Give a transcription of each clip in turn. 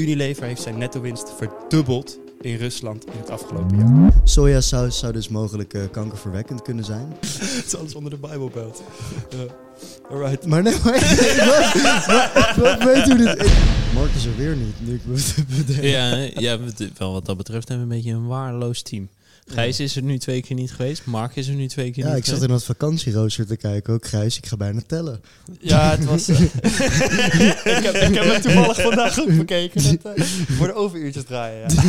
Unilever heeft zijn netto-winst verdubbeld in Rusland in het afgelopen jaar. Sojasaus zou dus mogelijk eh, kankerverwekkend kunnen zijn. Het is alles onder de Bijbelbelt. Ja. Alright. Maar nee, maar, maar, maar weet hoe dit... Mark is er weer niet, nu ik me bedenk. Ja, ja, wel wat dat betreft hebben we een beetje een waardeloos team. Gijs is er nu twee keer niet geweest. Mark is er nu twee keer Ja, niet ik zat in dat vakantierooster te kijken. Ook Grijs, ik ga bijna tellen. Ja, het was... eh, ik, heb, ik heb het toevallig vandaag ook bekeken. Dat, eh, voor de overuurtjes draaien, ja.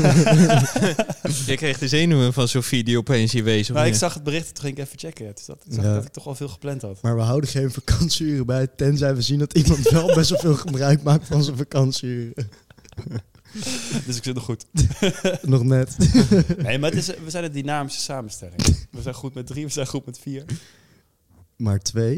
Je kreeg de zenuwen van Sofie die opeens hier wees. Maar ik zag het bericht, toen ging ik even checken. Dus dat, ik zag Ja. dat ik toch al veel gepland had. Maar we houden geen vakantieuren bij, tenzij we zien dat iemand wel best wel veel gebruik maakt van zijn vakantieuren. Dus ik zit nog goed. Nog net. Nee, maar het is, we zijn een dynamische samenstelling. We zijn goed met drie, we zijn goed met vier. Maar twee.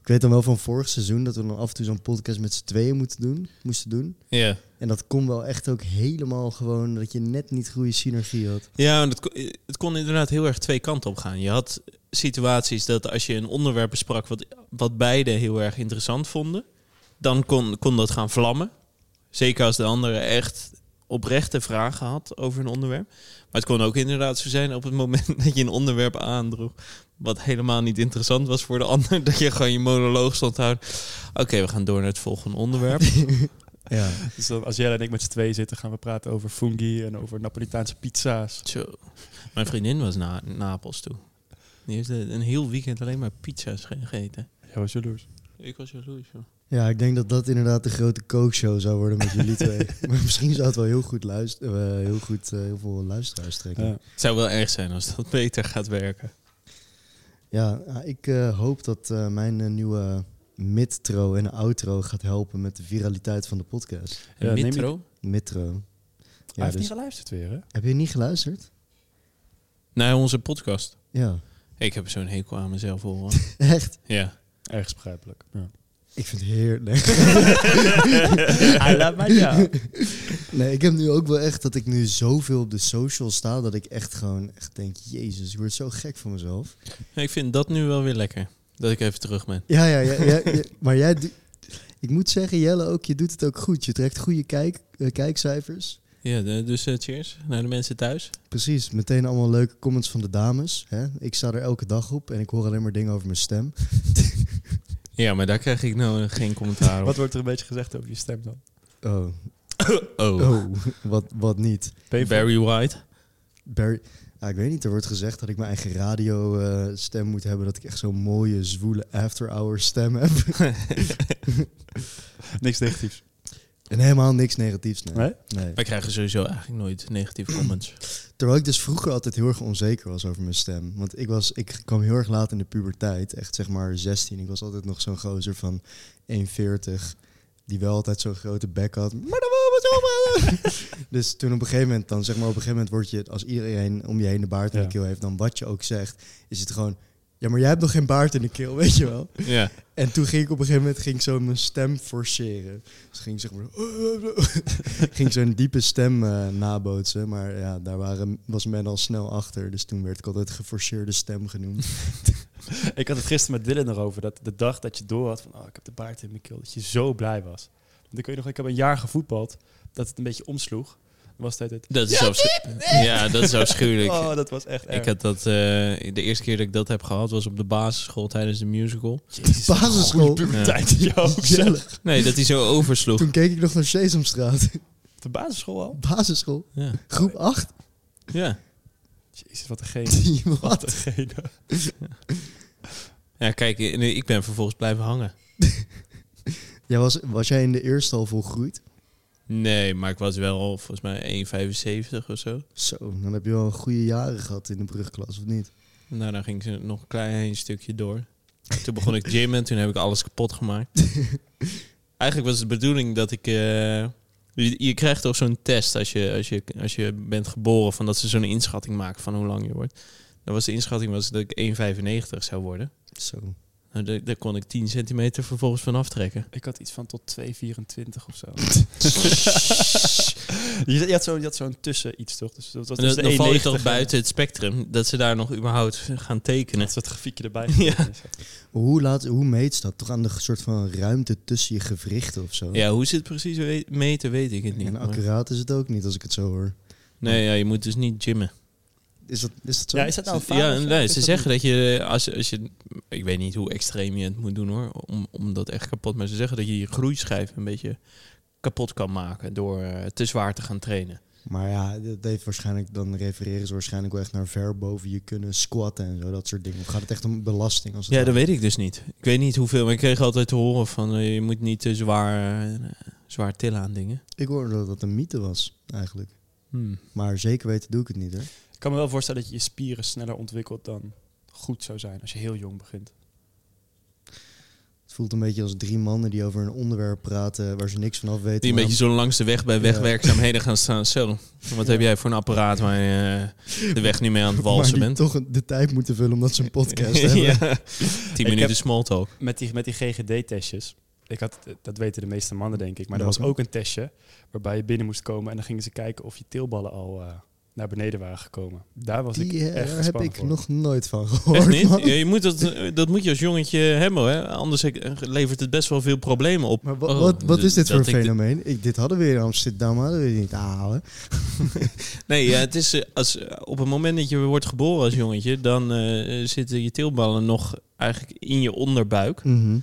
Ik weet dan wel van vorig seizoen dat we dan af en toe zo'n podcast met z'n tweeën moeten doen, moesten doen. Ja. En dat kon wel echt ook helemaal gewoon dat je net niet goede synergie had. Ja, kon- het kon inderdaad heel erg twee kanten op gaan. Je had situaties dat als je een onderwerp besprak wat, wat beide heel erg interessant vonden, dan kon, kon dat gaan vlammen. Zeker als de andere echt oprechte vragen had over een onderwerp. Maar het kon ook inderdaad zo zijn op het moment dat je een onderwerp aandroeg wat helemaal niet interessant was voor de ander, dat je gewoon je monoloog stond te houden. Oké, we gaan door naar het volgende onderwerp. Ja. Dus dan, als jij en ik met z'n tweeën zitten, gaan we praten over fungi en over Napolitaanse pizza's. Zo. Mijn vriendin was naar Napels toe. Die heeft een heel weekend alleen maar pizza's gegeten. Ja, was jaloers. Ik was jaloers, joh. Ja, ik denk dat dat inderdaad de grote kookshow zou worden met jullie twee. maar misschien zou het wel heel goed luisteren, heel goed eh, heel veel luisteraars trekken. Ja. Het zou wel erg zijn als dat beter gaat werken. ja, ik eh, hoop dat eh, mijn eh, nieuwe midtro en outro gaat helpen met de viraliteit van de podcast. Ja, Mitro? Midtro. Hij Ja, heeft dus, niet geluisterd weer, hè? heb je niet geluisterd? Naar onze podcast. Ja, Ik heb zo'n hekel aan mezelf hoor. echt. ja. Ergens begrijpelijk. Ja. Ik vind het heerlijk. Hij laat mij ja. Nee, ik heb nu ook wel echt dat ik nu zoveel op de social sta dat ik echt gewoon echt denk, jezus, ik word zo gek van mezelf. Ik vind dat nu wel weer lekker. Dat ik even terug ben. Ja, ja, ja, ja, ja, maar jij, ik moet zeggen, Jelle ook, je doet het ook goed. Je trekt goede kijk, eh, kijkcijfers. Ja, de- dus eh, cheers naar de mensen thuis. Precies, meteen allemaal leuke comments van de dames. Hè? Ik sta er elke dag op en ik hoor alleen maar dingen over mijn stem. Ja, maar daar krijg ik nou geen commentaar op. Wat wordt er een beetje gezegd over je stem dan? Oh, Oh, oh wat, wat niet. Barry White. Barry, ja, ik weet niet, er wordt gezegd dat ik mijn eigen radio eh, stem moet hebben. Dat ik echt zo'n mooie, zwoele after-hour stem heb. Niks negatiefs. En helemaal niks negatiefs, nee. Nee? nee. Wij krijgen sowieso eigenlijk nooit negatieve comments. Terwijl ik dus vroeger altijd heel erg onzeker was over mijn stem. Want ik, was, ik kwam heel erg laat in de puberteit. Echt zeg maar 16. Ik was altijd nog zo'n gozer van 1,40. Die wel altijd zo'n grote bek had. Maar dan wel wat. Dus toen op een gegeven moment dan zeg maar op een gegeven moment word je... Als iedereen om je heen de baard in Ja. de keel heeft. Dan wat je ook zegt. Is het gewoon... Ja, maar jij hebt nog geen baard in de keel, weet je wel. ja. En toen ging ik op een gegeven moment ging ik zo mijn stem forceren. Dus ging ik zeg maar ging zo'n diepe stem eh, nabootsen. Maar ja, daar waren, was men al snel achter. Dus toen werd ik altijd geforceerde stem genoemd. Ik had het gisteren met Dylan erover. Dat de dag dat je door had van, oh, ik heb de baard in mijn keel. Dat je zo blij was. Want ik weet nog, ik heb een jaar gevoetbald. Dat het een beetje omsloeg. Was het altijd... Dat is, afschu- ja, dat is afschuwelijk. Oh, dat was echt erg. Ik had dat, eh, de eerste keer dat ik dat heb gehad was op de basisschool tijdens de musical. Jezus, Basisschool. puberteit. Ja. Nee, dat hij zo oversloeg. Toen keek ik nog naar Sesamstraat. De basisschool al? Basisschool. Ja. Groep 8. ja. Jezus, wat een gene. Wat Wat? een gene. Ja, kijk, ik ben vervolgens blijven hangen. Ja, was, was jij in de eerste al volgroeid? Nee, maar ik was wel volgens mij 1,75 of zo. Zo, dan heb je wel goede jaren gehad in de brugklas, of niet? Nou, dan ging ze nog een klein stukje door. Toen begon ik gymmen, toen heb ik alles kapot gemaakt. Eigenlijk was het de bedoeling dat ik... eh, je, je krijgt toch zo'n test als je, als, je, als je bent geboren... van dat ze zo'n inschatting maken van hoe lang je wordt. Dan was de inschatting was dat ik 1,95 zou worden. Zo. Nou, daar, daar kon ik 10 centimeter vervolgens van aftrekken. Ik had iets van tot 2,24 of zo. Je, je had zo'n zo zo'n tussen iets, toch? Dus dat was dus dan, val je 1,90 toch en- buiten het spectrum dat ze daar nog überhaupt gaan tekenen. Dat soort grafiekje erbij. Ja. Hoe, laat, hoe meet ze dat? Toch aan de soort van ruimte tussen je gewrichten of zo? Ja, hoe ze het precies we- meten, weet ik het niet. En maar- accuraat is het ook niet, als ik het zo hoor. Nee, ja, je moet dus niet gymmen. Is dat, is dat zo? Ja, is dat nou een ja, nee, ze dat zeggen dat je, als, als je, ik weet niet hoe extreem je het moet doen hoor, om, om dat echt kapot, maar ze zeggen dat je je groeischijf een beetje kapot kan maken door eh, te zwaar te gaan trainen. Maar ja, dat heeft waarschijnlijk, dan refereren ze waarschijnlijk wel echt naar ver boven je kunnen squatten en zo, dat soort dingen. Of gaat het echt om belasting? Als het Ja, dat weet ik dus niet. Ik weet niet hoeveel, maar ik kreeg altijd te horen van eh, je moet niet te zwaar, eh, zwaar tillen aan dingen. Ik hoorde dat dat een mythe was, eigenlijk. Hmm. Maar zeker weten doe ik het niet, hè. Ik kan me wel voorstellen dat je je spieren sneller ontwikkelt dan goed zou zijn als je heel jong begint. Het voelt een beetje als drie mannen die over een onderwerp praten waar ze niks van af weten. Die een beetje zo langs de weg bij Ja. wegwerkzaamheden gaan staan. Zo, wat heb jij voor een apparaat waar je eh, de weg niet mee aan het maar walsen die bent? toch een- de tijd moeten vullen omdat ze een podcast hebben. ja. Tien Ik minuten heb- small talk. Met die, met die GGD-testjes. Ik had, dat weten de meeste mannen, denk ik. Maar er Welke? was ook een testje waarbij je binnen moest komen. En dan gingen ze kijken of je teelballen al eh, naar beneden waren gekomen. Daar was ik Die eh, echt heb ik voor. nog nooit van gehoord. Echt niet? man. Ja, je moet dat, eh, dat moet je als jongetje hebben, hè? anders eh, levert het best wel veel problemen op. Maar Oh, wat, wat is dit voor fenomeen? Ik, dit hadden we in Amsterdam, hadden we niet aanhalen. Nee, ja, het is als, op het moment dat je wordt geboren als jongetje, dan eh, zitten je teelballen nog eigenlijk in je onderbuik. Mhm.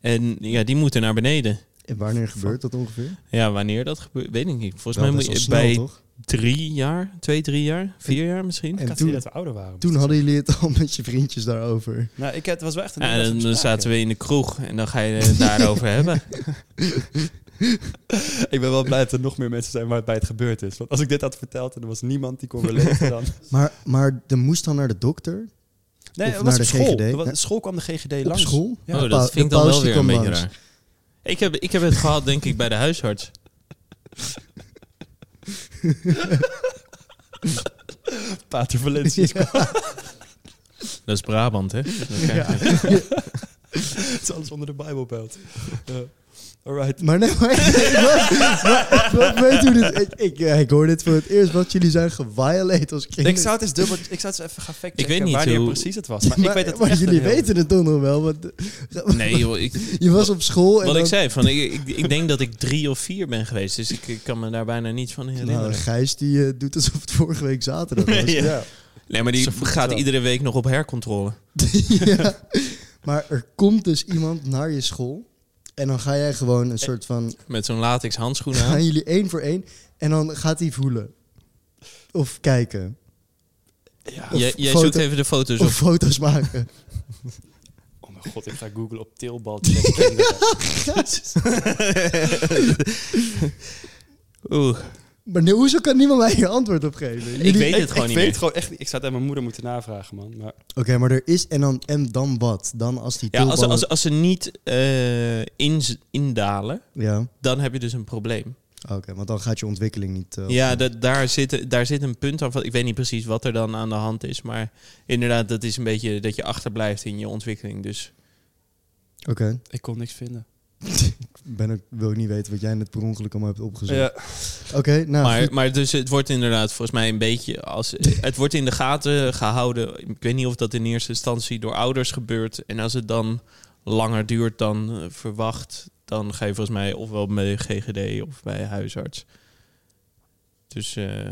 En ja, die moeten naar beneden. En wanneer gebeurt dat ongeveer? Ja, wanneer dat gebeurt, weet ik niet. Volgens mij moet je bij toch? Drie jaar, twee, drie jaar, vier jaar misschien. Ik En had toen- dat we ouder waren. Toen hadden jullie het al met je vriendjes daarover. Nou, ik, het was wel echt een Ja, en dan zaten we in de kroeg en dan ga je het daarover hebben. Ik ben wel blij dat er nog meer mensen zijn waarbij het gebeurd is. Want als ik dit had verteld en er was niemand die kon relaten dan... Maar, maar de moest dan naar de dokter? Nee, Of het was naar op de school. GGD? Was- school kwam de GGD Op langs. school? Ja. oh, dat vind ik dan wel weer een beetje langs. raar. Ik heb, ik heb het gehad, denk ik, bij de huisarts. Pater Valencia. Dat is Brabant, hè? Dat krijg je. Het is alles onder de Bijbelbelt. Ja. Alright. Maar nee, maar, maar, maar weet hoe dit... Ik, ik, hoor dit voor het eerst, wat jullie zijn geviolate als kinderen. Ik zou het eens dubbel... Ik zou het eens even gaan factchecken Ik weet niet wanneer hoe- precies het was. Maar, ik weet het maar echt jullie weten het toch nog wel. Want, Nee, joh, ik, je was op school en wat dan, ik zei, van, ik, ik, ik denk dat ik drie of vier ben geweest. Dus ik, ik kan me daar bijna niets van herinneren. Nou, Gijs die eh, doet alsof het vorige week zaterdag was. Ja. Ja. nee, maar die gaat wel. iedere week nog op hercontrole. ja. Maar er komt dus iemand naar je school. En dan ga jij gewoon een soort van... Met zo'n latex handschoen aan. Gaan jullie één voor één. En dan gaat hij voelen. Of kijken. Ja. Of Jij, jij foto- zoekt even de foto's Of op. foto's maken. Oh mijn god, ik ga googlen op kinderen. Oeh, Maar nee, hoezo kan niemand mij hier antwoord op geven? ik Jullie- weet het ik, gewoon ik niet weet meer. gewoon echt niet. Ik zou het aan mijn moeder moeten navragen, man. Maar Oké, maar er is... En dan, en dan wat? Dan als die Ja, als, als, als ze niet eh, in, indalen, Ja, dan heb je dus een probleem. oké. want dan gaat je ontwikkeling niet... eh, Ja, dat, daar, zit, daar zit een punt aan. van- Ik weet niet precies wat er dan aan de hand is. Maar inderdaad, dat is een beetje dat je achterblijft in je ontwikkeling. Dus Oké. ik kon niks vinden. Ben ook, wil ik niet weten wat jij net per ongeluk allemaal hebt opgezocht. Ja. Oké, nou... maar, maar dus het wordt inderdaad volgens mij een beetje als. Het wordt in de gaten gehouden. Ik weet niet of dat in eerste instantie door ouders gebeurt. En als het dan langer duurt dan verwacht, dan ga je volgens mij ofwel bij GGD of bij huisarts. Dus eh,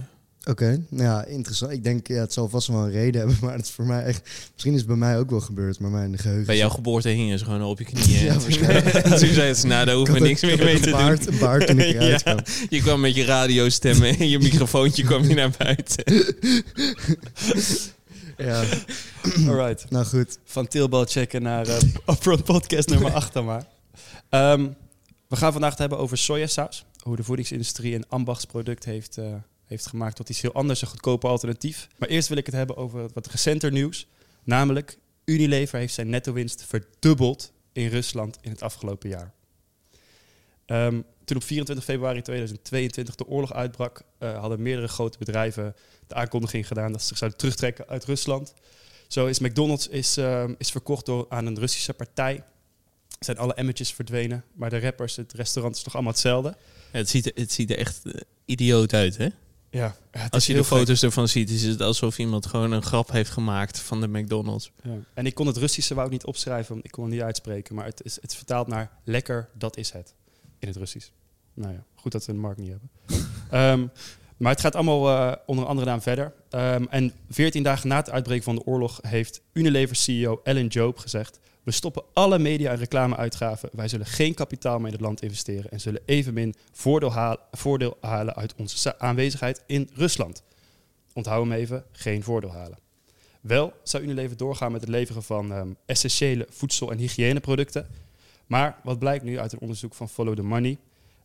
Oké, nou ja, interessant. Ik denk, ja, het zal vast wel een reden hebben, maar het is voor mij echt... Misschien is het bij mij ook wel gebeurd, maar mijn geheugen... bij jouw geboorte hingen ze gewoon op je knieën. Ja, waarschijnlijk. En toen zei ze, nou, daar hoeven we Ik niks meer mee te had doen. een baard, baard toen ik eruit Ja. kwam. Je kwam met je radiostem en je microfoontje kwam je naar buiten. Ja, Alright. nou goed. Van teelbal checken naar eh Upfront podcast nummer 8 dan maar. Ehm, we gaan vandaag het hebben over sojasaus. Hoe de voedingsindustrie een ambachtsproduct heeft, eh, heeft gemaakt tot iets heel anders, een goedkoper alternatief. Maar eerst wil ik het hebben over wat recenter nieuws. Namelijk, Unilever heeft zijn netto-winst verdubbeld in Rusland in het afgelopen jaar. Ehm, toen op 24 februari 2022 de oorlog uitbrak, eh, hadden meerdere grote bedrijven de aankondiging gedaan dat ze zich zouden terugtrekken uit Rusland. Zo is McDonald's is, ehm, is verkocht door, aan een Russische partij. Zijn alle emmertjes verdwenen, maar de rappers, het restaurant is nog allemaal hetzelfde. Het, ziet er, het ziet er echt eh, idioot uit, hè? Ja, Als je de gek. foto's ervan ziet, is het alsof iemand gewoon een grap heeft gemaakt van de McDonald's. Ja. En ik kon het Russische wou ik niet opschrijven, want ik kon het niet uitspreken. Maar het is, het vertaald naar lekker, dat is het. In het Russisch. Nou ja, goed dat we een markt niet hebben. Ehm, maar het gaat allemaal eh, onder een andere naam verder. Ehm, en 14 dagen na het uitbreken van de oorlog heeft Unilever-CEO Ellen Job gezegd... We stoppen alle media- en reclameuitgaven. Wij zullen geen kapitaal meer in het land investeren... en zullen evenmin voordeel, haal- voordeel halen uit onze aanwezigheid in Rusland. Onthoud hem even, geen voordeel halen. Wel zou Unilever doorgaan met het leveren van ehm, essentiële voedsel- en hygiëneproducten. Maar wat blijkt nu uit een onderzoek van Follow the Money,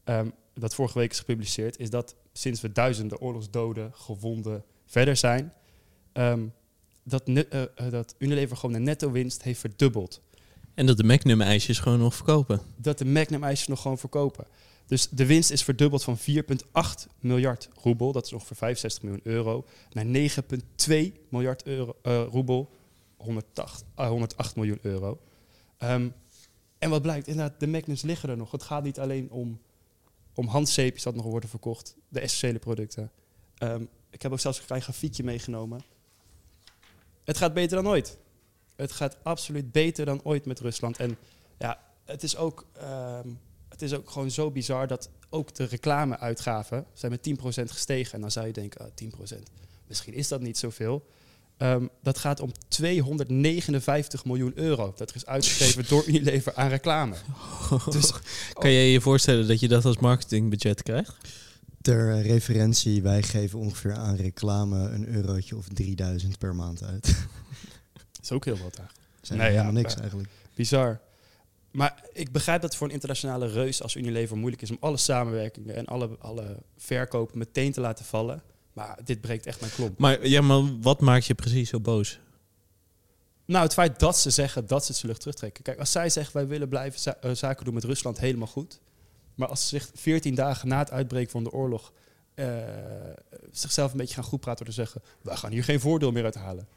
ehm, dat vorige week is gepubliceerd, is dat sinds we duizenden oorlogsdoden, gewonden verder zijn, ehm, dat, eh, eh, dat Unilever gewoon de netto-winst heeft verdubbeld. En dat de Magnum ijsjes gewoon nog verkopen. Dat de Magnum ijsjes nog gewoon verkopen. Dus de winst is verdubbeld van 4,8 miljard roebel, dat is ongeveer 65 miljoen euro, naar 9,2 miljard euro, eh, roebel, 108, eh, 108 miljoen euro. Ehm, en wat blijkt, inderdaad, de Magnums liggen er nog. Het gaat niet alleen om, om handzeepjes dat nog worden verkocht, de essentiële producten. Ehm, ik heb ook zelfs een klein grafiekje meegenomen. Het gaat beter dan ooit. Het gaat absoluut beter dan ooit met Rusland. En ja, het is ook, ehm, het is ook gewoon zo bizar dat ook de reclameuitgaven zijn met 10% gestegen. En dan zou je denken, ah, 10%, misschien is dat niet zoveel. Ehm, dat gaat om 259 miljoen euro. Dat is uitgegeven door Unilever aan reclame. Dus Kan je je voorstellen dat je dat als marketingbudget krijgt? Ter referentie, wij geven ongeveer aan reclame een eurotje of 3000 per maand uit. Dat is ook heel wat eigenlijk. zijn Nee, ja, niks maar- eigenlijk. Bizar. Maar ik begrijp dat het voor een internationale reus als Unilever moeilijk is om alle samenwerkingen en alle, alle verkopen meteen te laten vallen. Maar dit breekt echt mijn klomp. Maar, ja, maar wat maakt je precies zo boos? Nou, het feit dat ze zeggen dat ze het zullen terugtrekken. Kijk, als zij zeggen wij willen blijven za- eh, zaken doen met Rusland, helemaal goed. Maar als ze zich 14 dagen na het uitbreken van de oorlog eh, zichzelf een beetje gaan goed praten door te zeggen, we gaan hier geen voordeel meer uit halen.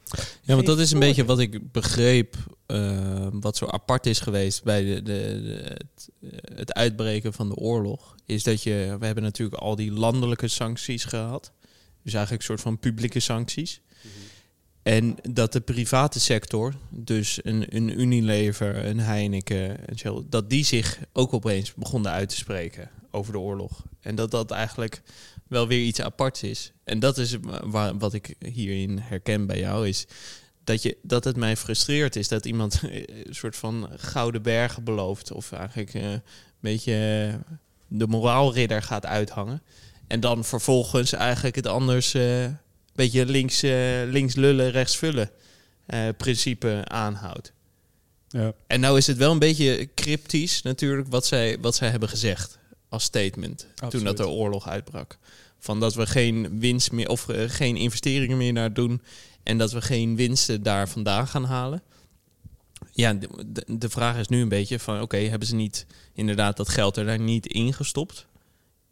Ja, want dat is een voordeel. beetje wat ik begreep, eh, wat zo apart is geweest bij de, de, de- het, eh, het uitbreken van de oorlog. Is dat je, we hebben natuurlijk al die landelijke sancties gehad. Dus eigenlijk een soort van publieke sancties. En dat de private sector, dus een, een Unilever, een Heineken, Shell, dat die zich ook opeens begonnen uit te spreken over de oorlog. En dat dat eigenlijk wel weer iets aparts is. En dat is wa- wat ik hierin herken bij jou, is dat, je, dat het mij frustreert is dat iemand een soort van gouden bergen belooft. Of eigenlijk eh, een beetje eh, de moraalridder gaat uithangen. En dan vervolgens eigenlijk het anders eh, een beetje links, links lullen, rechts vullen principe aanhoudt. Ja. En nou is het wel een beetje cryptisch natuurlijk wat zij, wat zij hebben gezegd als statement toen dat de oorlog uitbrak. Van dat we geen winst meer of eh, geen investeringen meer naar doen en dat we geen winsten daar vandaan gaan halen. Ja, de, de, vraag is nu een beetje van oké, hebben ze niet inderdaad dat geld er daar niet ingestopt?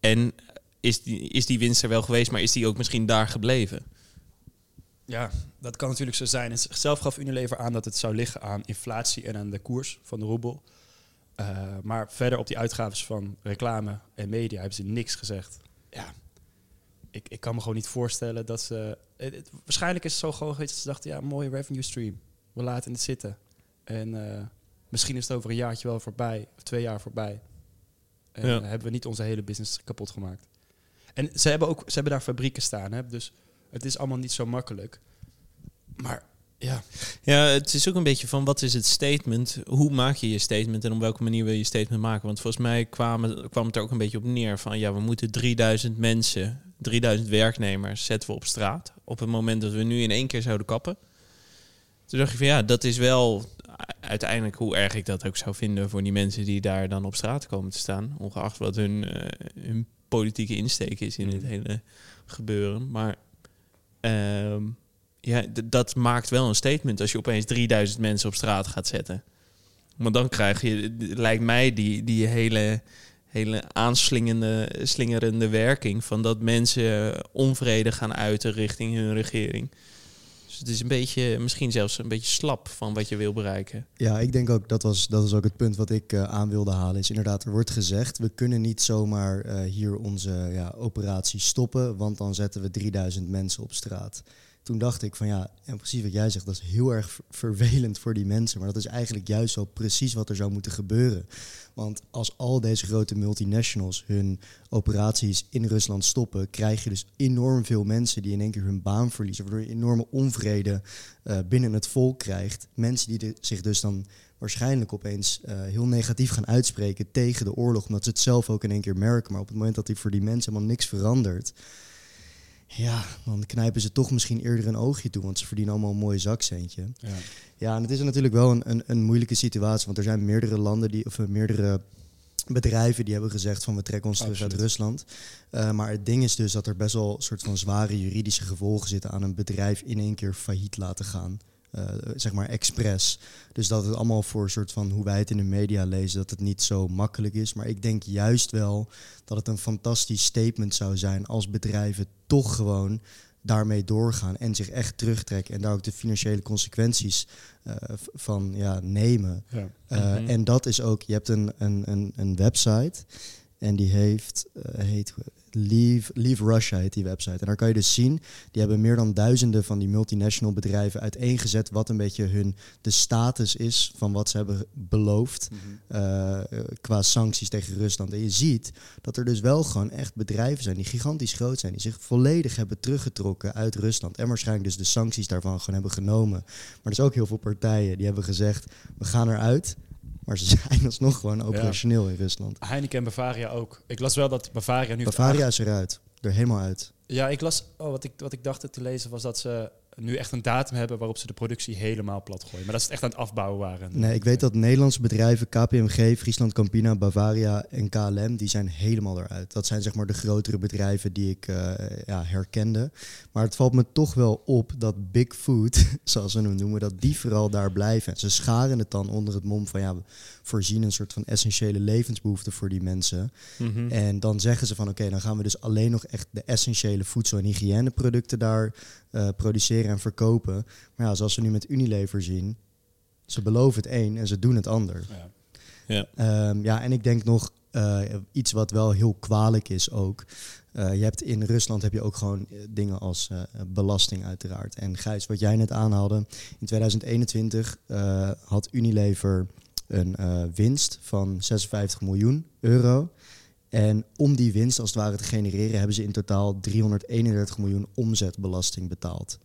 En is die, is die winst er wel geweest, maar is die ook misschien daar gebleven? Ja, dat kan natuurlijk zo zijn. En zelf gaf Unilever aan dat het zou liggen aan inflatie en aan de koers van de roebel. Eh, maar verder op die uitgaven van reclame en media hebben ze niks gezegd. Ja, ik, ik kan me gewoon niet voorstellen dat ze... het- het- waarschijnlijk is het zo gewoon geweest dat ze dachten... ja, mooie revenue stream. We laten het zitten. En eh, misschien is het over een jaartje wel voorbij. Of twee jaar voorbij. En Ja. hebben we niet onze hele business kapot gemaakt. En ze hebben ook ze hebben daar fabrieken staan. Hè? Dus het is allemaal niet zo makkelijk. Maar ja, Ja, het is ook een beetje van wat is het statement? Hoe maak je je statement en op welke manier wil je je statement maken? Want volgens mij kwam, kwam het er ook een beetje op neer van ja, we moeten 3000 mensen, 3000 werknemers zetten we op straat. Op het moment dat we nu in één keer zouden kappen. Toen dacht ik van ja, dat is wel uiteindelijk hoe erg ik dat ook zou vinden voor die mensen die daar dan op straat komen te staan. Ongeacht wat hun, eh, hun politieke insteek is in dit hele gebeuren. Maar ehm, ja, dat maakt wel een statement als je opeens 3000 mensen op straat gaat zetten. Maar dan krijg je, lijkt mij, die, die hele, hele aanslingende, slingerende werking van dat mensen onvrede gaan uiten richting hun regering. Dus het is een beetje, misschien zelfs een beetje slap van wat je wil bereiken. Ja, ik denk ook dat was, dat was ook het punt wat ik eh, aan wilde halen. Is inderdaad, er wordt gezegd, we kunnen niet zomaar eh, hier onze ja, operatie stoppen, want dan zetten we 3000 mensen op straat. Toen dacht ik van ja, en precies wat jij zegt, dat is heel erg ver- vervelend voor die mensen. Maar dat is eigenlijk juist zo precies wat er zou moeten gebeuren. Want als al deze grote multinationals hun operaties in Rusland stoppen, krijg je dus enorm veel mensen die in één keer hun baan verliezen. Waardoor je enorme onvrede eh, binnen het volk krijgt. Mensen die zich dus dan waarschijnlijk opeens eh, heel negatief gaan uitspreken tegen de oorlog, omdat ze het zelf ook in één keer merken. Maar op het moment dat die voor die mensen helemaal niks verandert, ja, dan knijpen ze toch misschien eerder een oogje toe, want ze verdienen allemaal een mooi zakcentje. Ja. Ja, en het is natuurlijk wel een, een, een moeilijke situatie, want er zijn meerdere landen die, of eh, meerdere bedrijven die hebben gezegd van we trekken ons terug uit. Rusland. Eh, maar het ding is dus dat er best wel een soort van zware juridische gevolgen zitten aan een bedrijf in één keer failliet laten gaan. Eh, zeg maar expres. Dus dat het allemaal voor een soort van hoe wij het in de media lezen, dat het niet zo makkelijk is. Maar ik denk juist wel dat het een fantastisch statement zou zijn als bedrijven toch gewoon daarmee doorgaan en zich echt terugtrekken en daar ook de financiële consequenties eh, van ja, nemen. Ja. Uh, Mhm. En dat is ook, je hebt een, een, een, een website en die heeft, eh, heet Leave, Leave Russia heet die website. En daar kan je dus zien, die hebben meer dan duizenden van die multinational bedrijven uiteengezet wat een beetje hun, de status is van wat ze hebben beloofd eh, qua sancties tegen Rusland. En je ziet dat er dus wel gewoon echt bedrijven zijn die gigantisch groot zijn, die zich volledig hebben teruggetrokken uit Rusland. En waarschijnlijk dus de sancties daarvan gewoon hebben genomen. Maar er is ook heel veel partijen die hebben gezegd, we gaan eruit. Maar ze zijn alsnog gewoon operationeel in Rusland. Heineken en Bavaria ook. Ik las wel dat Bavaria nu... Bavaria is eruit. Er helemaal uit. Ja, ik las, oh, wat, ik, wat ik dacht te lezen was dat ze nu echt een datum hebben waarop ze de productie helemaal plat gooien. Maar dat ze het echt aan het afbouwen waren. Nee, ik weet dat Nederlandse bedrijven, KPMG, Friesland Campina, Bavaria en KLM, die zijn helemaal eruit. Dat zijn zeg maar de grotere bedrijven die ik eh, ja, herkende. Maar het valt me toch wel op dat Big Food, zoals ze hem noemen, dat die vooral daar blijven. En ze scharen het dan onder het mom van ja, we voorzien een soort van essentiële levensbehoeften voor die mensen. Mhm. En dan zeggen ze van oké, dan gaan we dus alleen nog echt de essentiële voedsel- en hygiëneproducten daar eh, produceren en verkopen. Maar ja, zoals we nu met Unilever zien, ze beloven het een en ze doen het ander. Ja. Ja. Ehm, ja, en ik denk nog eh, iets wat wel heel kwalijk is ook. Eh, je hebt in Rusland heb je ook gewoon eh, dingen als belasting uiteraard. En Gijs, wat jij net aanhaalde, in 2021 eh, had Unilever een winst van 56 miljoen euro. En om die winst als het ware te genereren, hebben ze in totaal 331 miljoen omzetbelasting betaald.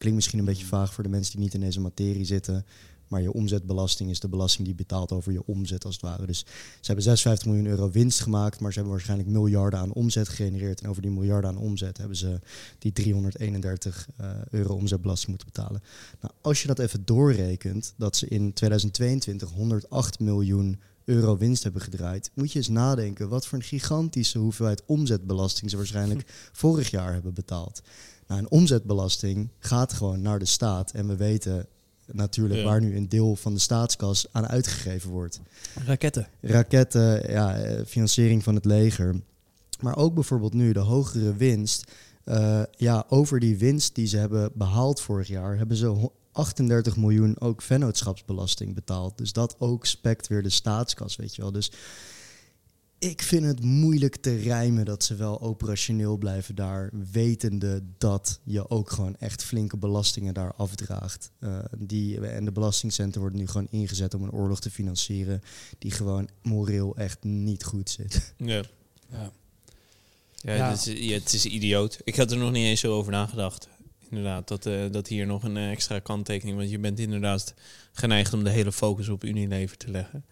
Klinkt misschien een beetje vaag voor de mensen die niet in deze materie zitten. Maar je omzetbelasting is de belasting die betaalt over je omzet als het ware. Dus ze hebben 56 miljoen euro winst gemaakt, maar ze hebben waarschijnlijk miljarden aan omzet gegenereerd. En over die miljarden aan omzet hebben ze die 331 eh, euro omzetbelasting moeten betalen. Nou, als je dat even doorrekent, dat ze in 2022 108 miljoen euro winst hebben gedraaid, moet je eens nadenken wat voor een gigantische hoeveelheid omzetbelasting ze waarschijnlijk vorig jaar hebben betaald. Nou, een omzetbelasting gaat gewoon naar de staat en we weten natuurlijk Ja. waar nu een deel van de staatskas aan uitgegeven wordt. Raketten. Raketten, ja, eh, financiering van het leger. Maar ook bijvoorbeeld nu de hogere winst. Eh, ja, over die winst die ze hebben behaald vorig jaar, hebben ze ho- 38 miljoen ook vennootschapsbelasting betaald. Dus dat ook spekt weer de staatskas, weet je wel. Dus ik vind het moeilijk te rijmen dat ze wel operationeel blijven daar, wetende dat je ook gewoon echt flinke belastingen daar afdraagt. Eh, die, en de belastingcenten worden nu gewoon ingezet om een oorlog te financieren die gewoon moreel echt niet goed zit. Ja. Ja. Ja, Ja. Het, is, ja, het is idioot. Ik had er nog niet eens zo over nagedacht. Inderdaad, dat, eh, dat hier nog een eh, extra kanttekening... Want je bent inderdaad geneigd om de hele focus op Unilever te leggen.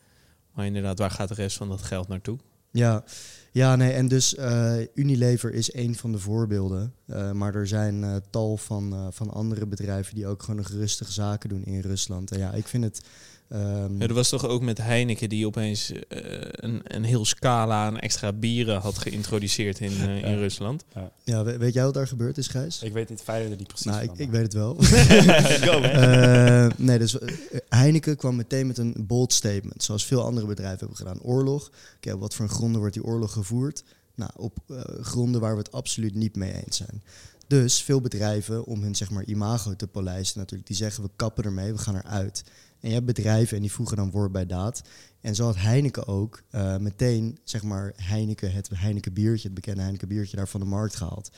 Maar inderdaad, waar gaat de rest van dat geld naartoe? Ja, ja nee, en dus eh, Unilever is een van de voorbeelden. Eh, maar er zijn eh, tal van, van andere bedrijven die ook gewoon nog rustige zaken doen in Rusland. En ja, ik vind het. Ehm, Ja, er was toch ook met Heineken die opeens eh, een, een heel scala aan extra bieren had geïntroduceerd in, eh, in Ja. Rusland. ja, we- weet jij wat daar gebeurd is, Gijs? Ik weet niet, Feyenoord er niet precies nou, ik, van. ik weet het wel. Go. Eh, nee, dus Heineken kwam meteen met een bold statement, zoals veel andere bedrijven hebben gedaan. Oorlog. Oké, op wat voor gronden wordt die oorlog gevoerd? Nou, op gronden waar we het absoluut niet mee eens zijn. Dus veel bedrijven, om hun zeg maar, imago te polijsten natuurlijk, die zeggen we kappen ermee, we gaan eruit. En je hebt bedrijven en die voegen dan woord bij daad. En zo had Heineken ook eh, meteen, zeg maar, Heineken, het Heineken biertje, het bekende Heineken biertje, daar van de markt gehaald.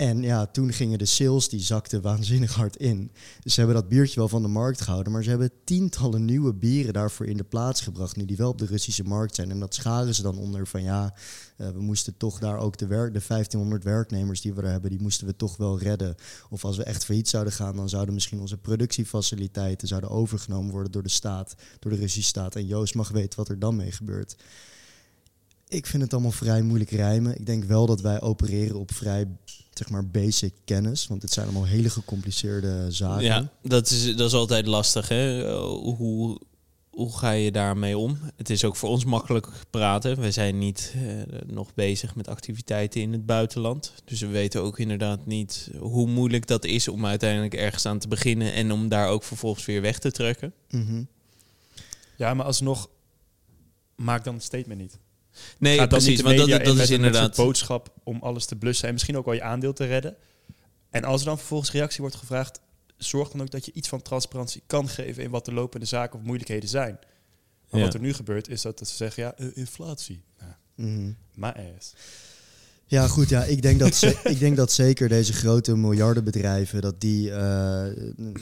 En ja, toen gingen de sales, die zakten waanzinnig hard in. Dus ze hebben dat biertje wel van de markt gehouden. Maar ze hebben tientallen nieuwe bieren daarvoor in de plaats gebracht. Nu die wel op de Russische markt zijn. En dat scharen ze dan onder van ja, uh, we moesten toch daar ook de, de 1500 werknemers die we er hebben, die moesten we toch wel redden. Of als we echt failliet zouden gaan, dan zouden misschien onze productiefaciliteiten zouden overgenomen worden door de staat, door de Russische staat. En Joost mag weten wat er dan mee gebeurt. Ik vind het allemaal vrij moeilijk rijmen. Ik denk wel dat wij opereren op vrij zeg maar basic kennis. Want het zijn allemaal hele gecompliceerde zaken. Ja, dat is, dat is altijd lastig. Hè? Uh, hoe, hoe ga je daarmee om? Het is ook voor ons makkelijk praten. We zijn niet uh, nog bezig met activiteiten in het buitenland. Dus we weten ook inderdaad niet hoe moeilijk dat is om uiteindelijk ergens aan te beginnen en om daar ook vervolgens weer weg te trekken. Mm -hmm. Ja, maar alsnog maak dan het statement niet. Nee, precies. Want dat, dat in is met een inderdaad. soort boodschap om alles te blussen en misschien ook wel je aandeel te redden. En als er dan vervolgens reactie wordt gevraagd, zorg dan ook dat je iets van transparantie kan geven in wat de lopende zaken of moeilijkheden zijn. Maar Ja. wat er nu gebeurt is dat, dat ze zeggen, ja, eh, inflatie. Nou, Mhm. my ass. Ja, goed. Ja, ik, denk dat ze, ik denk dat zeker deze grote miljardenbedrijven, dat die, eh,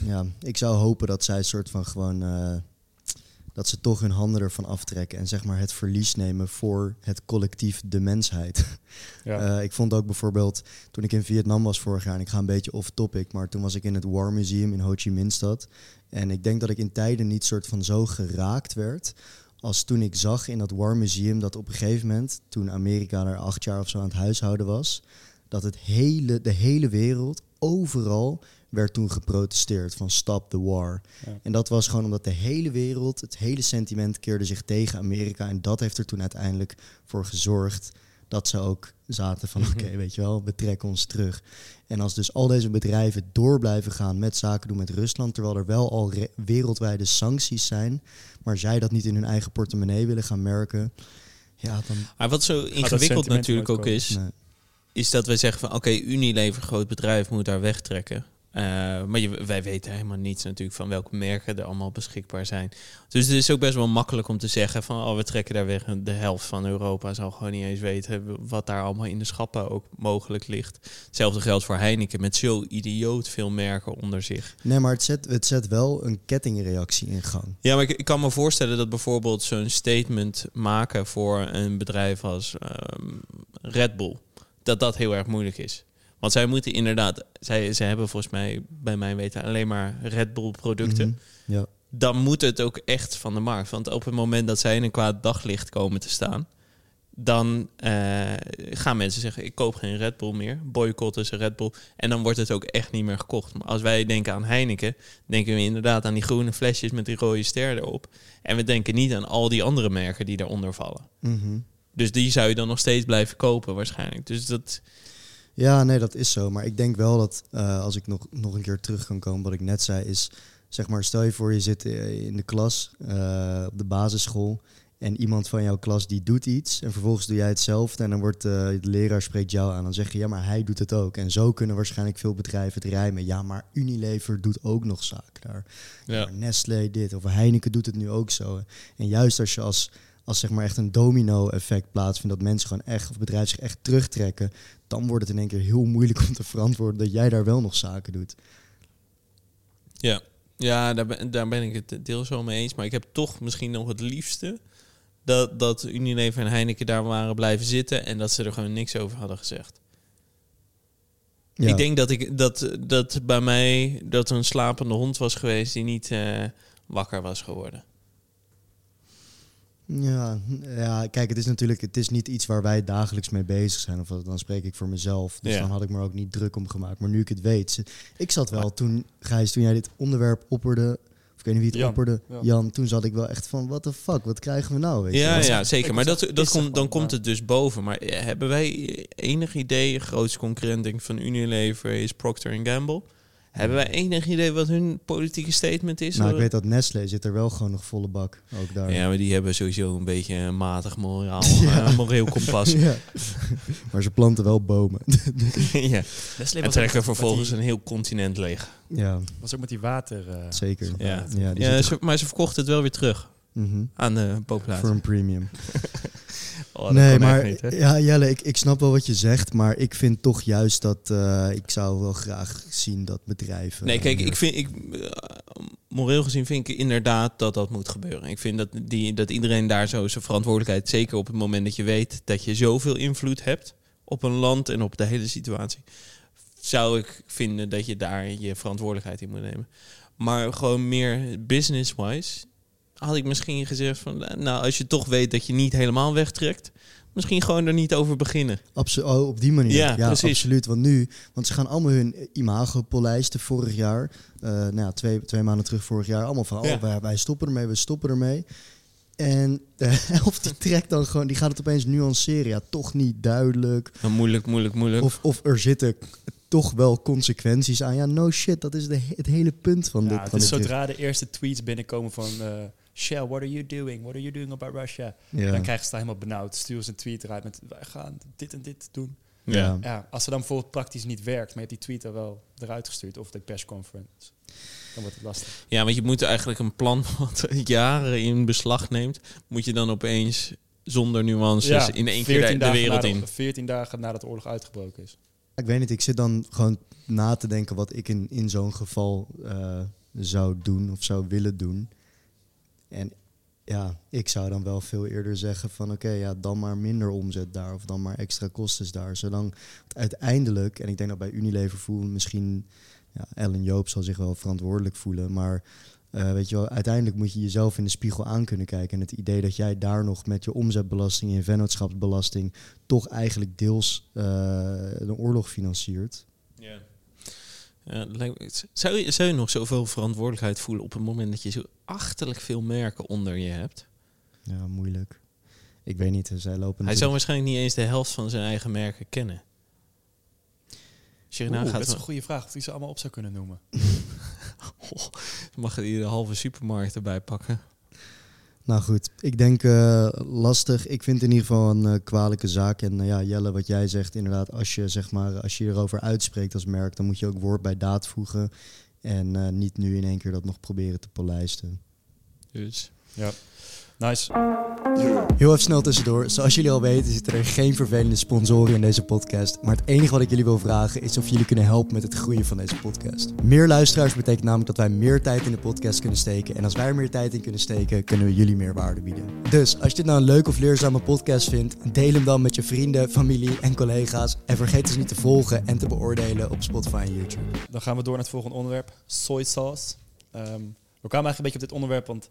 ja, ik zou hopen dat zij een soort van gewoon, eh, dat ze toch hun handen ervan aftrekken en zeg maar het verlies nemen voor het collectief de mensheid. Ja. Eh, ik vond ook bijvoorbeeld, toen ik in Vietnam was vorig jaar, en ik ga een beetje off topic, maar toen was ik in het War Museum in Ho Chi Minh stad. En ik denk dat ik in tijden niet soort van zo geraakt werd als toen ik zag in dat War Museum dat op een gegeven moment, toen Amerika er acht jaar of zo aan het huishouden was, dat het hele, de hele wereld, overal, werd toen geprotesteerd van stop the war. Ja. En dat was gewoon omdat de hele wereld, het hele sentiment keerde zich tegen Amerika. En dat heeft er toen uiteindelijk voor gezorgd dat ze ook zaten van oké, weet je wel, we trekken ons terug. En als dus al deze bedrijven door blijven gaan met zaken doen met Rusland, terwijl er wel al re- wereldwijde sancties zijn, maar zij dat niet in hun eigen portemonnee willen gaan merken, ja, dan... Maar wat zo ingewikkeld natuurlijk ook is, nee. is dat we zeggen van oké, Unilever, groot bedrijf, moet daar wegtrekken. Eh, maar je, wij weten helemaal niets natuurlijk van welke merken er allemaal beschikbaar zijn. Dus het is ook best wel makkelijk om te zeggen van oh, we trekken daar weg. De helft van Europa zal gewoon niet eens weten wat daar allemaal in de schappen ook mogelijk ligt. Hetzelfde geldt voor Heineken met zo idioot veel merken onder zich. Nee, maar het zet, het zet wel een kettingreactie in gang. Ja, maar ik, ik kan me voorstellen dat bijvoorbeeld zo'n statement maken voor een bedrijf als ehm, Red Bull, dat dat heel erg moeilijk is. Want zij moeten inderdaad, zij, zij hebben volgens mij bij mij weten alleen maar Red Bull producten. Mhm. Ja. Dan moet het ook echt van de markt. Want op het moment dat zij in een kwaad daglicht komen te staan, dan eh, gaan mensen zeggen: ik koop geen Red Bull meer. Boycotten ze Red Bull. En dan wordt het ook echt niet meer gekocht. Maar als wij denken aan Heineken, denken we inderdaad aan die groene flesjes met die rode ster erop. En we denken niet aan al die andere merken die daaronder vallen. Mhm. Dus die zou je dan nog steeds blijven kopen waarschijnlijk. Dus dat, Ja, nee, dat is zo. Maar ik denk wel dat, eh, als ik nog, nog een keer terug kan komen, wat ik net zei, is, zeg maar, stel je voor je zit eh, in de klas, eh, op de basisschool, en iemand van jouw klas die doet iets, en vervolgens doe jij hetzelfde, en dan wordt de leraar spreekt jou aan, dan zeg je, ja, maar hij doet het ook. En zo kunnen waarschijnlijk veel bedrijven het rijmen. Ja, maar Unilever doet ook nog zaken daar. Ja. Nestlé dit, of Heineken doet het nu ook zo. En juist als je als als zeg maar echt een domino-effect plaatsvindt, dat mensen gewoon echt, of bedrijven zich echt terugtrekken, dan wordt het in één keer heel moeilijk om te verantwoorden dat jij daar wel nog zaken doet. Ja, ja daar, ben, daar ben ik het deels wel mee eens. Maar ik heb toch misschien nog het liefste dat, dat Unilever en Heineken daar waren blijven zitten en dat ze er gewoon niks over hadden gezegd. Ja. Ik denk dat, ik, dat, dat bij mij dat er een slapende hond was geweest die niet eh, wakker was geworden. Ja, ja, kijk, het is natuurlijk het is niet iets waar wij dagelijks mee bezig zijn. Of dan spreek ik voor mezelf. Dus Ja. dan had ik me er ook niet druk om gemaakt. Maar nu ik het weet. Ik zat wel toen, Gijs, toen jij dit onderwerp opperde. Of ik weet niet wie het Jan, opperde. ja. Jan, toen zat ik wel echt van, what the fuck, wat krijgen we nou? Weet je Ja, wel? ja, zeker. Maar dat, dat komt, dan komt het dus boven. Maar eh, hebben wij enig idee, grootste concurrent denk ik, van Unilever is Procter Gamble. Hebben wij enig idee wat hun politieke statement is? Nou, ik weet dat Nestlé zit er wel gewoon nog volle bak. Ook daar. Ja, maar die hebben sowieso een beetje een matig moraal, Ja. eh, moreel kompas. Ja. maar ze planten wel bomen. ja. Nestlé En trekken vervolgens een heel continent leeg. ja, was ook met die water. eh, zeker. Ja. Ja, die Ja, ze, maar ze verkochten het wel weer terug Mhm. aan de populatie. Voor een premium. Oh, nee, maar niet, hè? ja, Jelle, ik, ik snap wel wat je zegt, maar ik vind toch juist dat eh, ik zou wel graag zien dat bedrijven. Nee, kijk, ik vind, ik, eh, moreel gezien vind ik inderdaad dat dat moet gebeuren. Ik vind dat, die, dat iedereen daar zo zijn verantwoordelijkheid, zeker op het moment dat je weet dat je zoveel invloed hebt op een land en op de hele situatie, zou ik vinden dat je daar je verantwoordelijkheid in moet nemen. Maar gewoon meer business-wise had ik misschien gezegd van, nou, als je toch weet dat je niet helemaal wegtrekt, misschien gewoon er niet over beginnen. Oh, op die manier. Ja, Ja, precies. absoluut. Want nu, want ze gaan allemaal hun imago polijsten vorig jaar. eh, nou ja, twee, twee maanden terug vorig jaar. Allemaal van, Ja. oh, wij, wij stoppen ermee, we stoppen ermee. En de helft die trekt dan gewoon, die gaat het opeens nuanceren. Ja, toch niet duidelijk. Nou, moeilijk, moeilijk, moeilijk. Of, of er zitten toch wel consequenties aan. Ja, no shit, dat is de, het hele punt van ja, dit. het van is dit zodra de eerste tweets binnenkomen van eh, Shell, what are you doing? What are you doing about Russia? Ja. Dan krijgen ze het helemaal benauwd. Sturen ze een tweet eruit met wij gaan dit en dit doen. Ja. Ja, als er dan bijvoorbeeld praktisch niet werkt, maar je hebt die tweet er wel eruit gestuurd of de persconference, dan wordt het lastig. Ja, want je moet eigenlijk een plan wat jaren in beslag neemt, moet je dan opeens zonder nuances in één keer 14 de, de wereld in. 14 dagen nadat de oorlog uitgebroken is. Ik weet niet, ik zit dan gewoon na te denken wat ik in, in zo'n geval eh, zou doen of zou willen doen. En ja, ik zou dan wel veel eerder zeggen van oké, ja, dan maar minder omzet daar of dan maar extra kosten daar. Zolang uiteindelijk, en ik denk dat bij Unilever voelen misschien, ja, Ellen Joop zal zich wel verantwoordelijk voelen, maar eh, weet je wel, uiteindelijk moet je jezelf in de spiegel aan kunnen kijken. En het idee dat jij daar nog met je omzetbelasting en vennootschapsbelasting toch eigenlijk deels eh, een oorlog financiert. Ja. Zou, je, zou je nog zoveel verantwoordelijkheid voelen op het moment dat je zo achterlijk veel merken onder je hebt? Ja, moeilijk. Ik weet niet, zij lopen Hij zou waarschijnlijk niet eens de helft van zijn eigen merken kennen. Oeh, ernaar dat gaat, is een goede vraag of die ze allemaal op zou kunnen noemen. mag je de halve supermarkt erbij pakken. Nou goed, ik denk eh, lastig. Ik vind het in ieder geval een eh, kwalijke zaak. En eh, ja, Jelle, wat jij zegt, inderdaad, als je, zeg maar, als je erover uitspreekt als merk, dan moet je ook woord bij daad voegen. En niet nu in één keer dat nog proberen te polijsten. Dus Ja. Nice. Heel even snel tussendoor. Zoals jullie al weten zitten er geen vervelende sponsoren in deze podcast. Maar het enige wat ik jullie wil vragen is of jullie kunnen helpen met het groeien van deze podcast. Meer luisteraars betekent namelijk dat wij meer tijd in de podcast kunnen steken. En als wij er meer tijd in kunnen steken, kunnen we jullie meer waarde bieden. Dus als je dit nou een leuke of leerzame podcast vindt, deel hem dan met je vrienden, familie en collega's. En vergeet ons niet te volgen en te beoordelen op Spotify en YouTube. Dan gaan we door naar het volgende onderwerp. Soy sauce. Ehm, we kwamen eigenlijk een beetje op dit onderwerp, want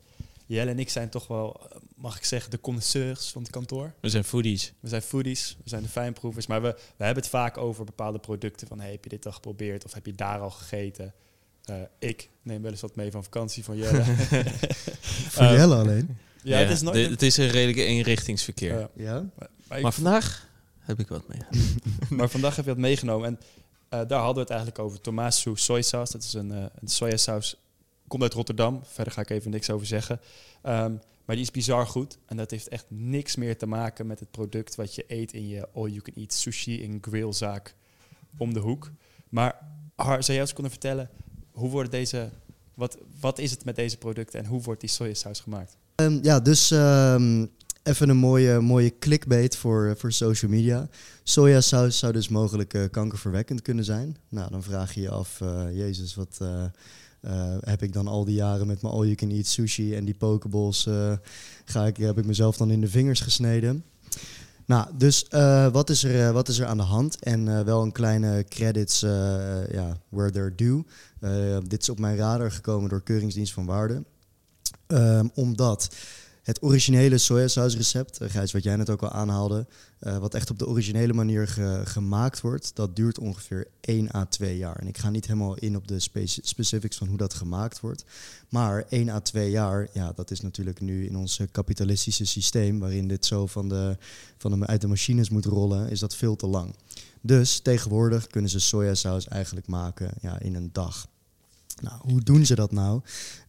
Jelle en ik zijn toch wel, eh, mag ik zeggen, de connoisseurs van het kantoor. we zijn foodies. We zijn foodies, we zijn de fijnproevers, maar we, we hebben het vaak over bepaalde producten. Van, hey, heb je dit al geprobeerd of heb je daar al gegeten? Eh, ik neem wel eens wat mee van vakantie van Jelle. Voor Eh, Jelle alleen. ja, het is nooit... de- het is een redelijke eenrichtingsverkeer. Ja? maar, maar ik- maar vandaag heb ik wat mee. maar vandaag heb je dat meegenomen. En eh, daar hadden we het eigenlijk over. Tomasu sojasaus. Dat is een, een sojasaus. Komt uit Rotterdam. Verder ga ik even niks over zeggen. Ehm, maar die is bizar goed. En dat heeft echt niks meer te maken met het product wat je eet in je all-you-can-eat sushi in grillzaak om de hoek. Maar zou jij ons kunnen vertellen, hoe worden deze, wat, wat is het met deze producten en hoe wordt die sojasaus gemaakt? Ehm, ja, dus ehm, even een mooie, mooie clickbait voor, voor social media. Sojasaus zou dus mogelijk eh, kankerverwekkend kunnen zijn. Nou, dan vraag je je af, eh, jezus, wat eh, eh, heb ik dan al die jaren met mijn all-you-can-eat sushi en die pokeballs, eh, ga ik, heb ik mezelf dan in de vingers gesneden. Nou, dus eh, wat, is er, wat is er aan de hand? En wel een kleine credits, ja, where they're due. Dit is op mijn radar gekomen door Keuringsdienst van Waarde. Ehm, omdat Het originele sojasausrecept, uh, Gijs, wat jij net ook al aanhaalde, uh, wat echt op de originele manier ge gemaakt wordt, dat duurt ongeveer 1 à 2 jaar. En ik ga niet helemaal in op de spe specifics van hoe dat gemaakt wordt. Maar 1 à 2 jaar, ja, dat is natuurlijk nu in ons kapitalistische systeem, waarin dit zo van de, van de, uit de machines moet rollen, is dat veel te lang. Dus tegenwoordig kunnen ze sojasaus eigenlijk maken ja, in een dag. Nou, hoe doen ze dat nou?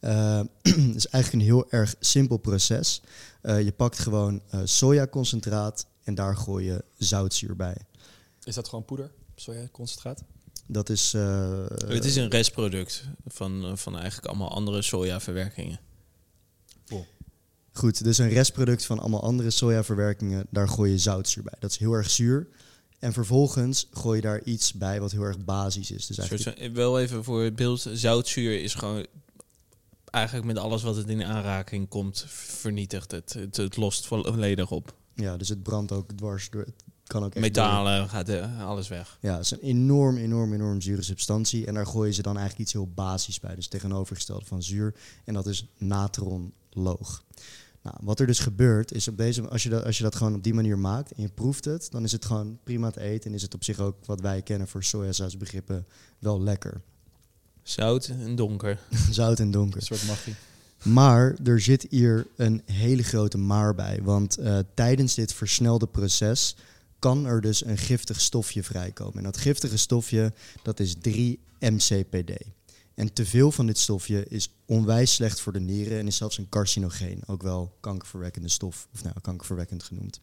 Uh, het is eigenlijk een heel erg simpel proces. Uh, je pakt gewoon uh, sojaconcentraat en daar gooi je zoutzuur bij. Is dat gewoon poeder, sojaconcentraat? Dat is... het is een restproduct van, van eigenlijk allemaal andere sojaverwerkingen. Goed, dus een restproduct van allemaal andere sojaverwerkingen, daar gooi je zoutzuur bij. Dat is heel erg zuur. En vervolgens gooi je daar iets bij wat heel erg basis is. Dus eigenlijk wel even voor het beeld. Zoutzuur is gewoon eigenlijk met alles wat het in aanraking komt vernietigd. Het, het, het lost volledig op. Ja, dus het brandt ook dwars door. Het kan ook echt Metalen, door. gaat uh, alles weg. Ja, het is een enorm, enorm, enorm zure substantie. En daar gooien ze dan eigenlijk iets heel basis bij. Dus tegenovergesteld van zuur. En dat is natronloog. Nou, wat er dus gebeurt is op deze, als je, dat, als je dat gewoon op die manier maakt en je proeft het, dan is het gewoon prima te eten en is het op zich ook wat wij kennen voor sojasausbegrippen wel lekker. Zout en donker. Zout en donker. Een soort magie. Maar er zit hier een hele grote maar bij. Want uh, tijdens dit versnelde proces kan er dus een giftig stofje vrijkomen. En dat giftige stofje, dat is 3-MCPD. En te veel van dit stofje is onwijs slecht voor de nieren en is zelfs een carcinogeen, ook wel kankerverwekkende stof, of nou, kankerverwekkend genoemd.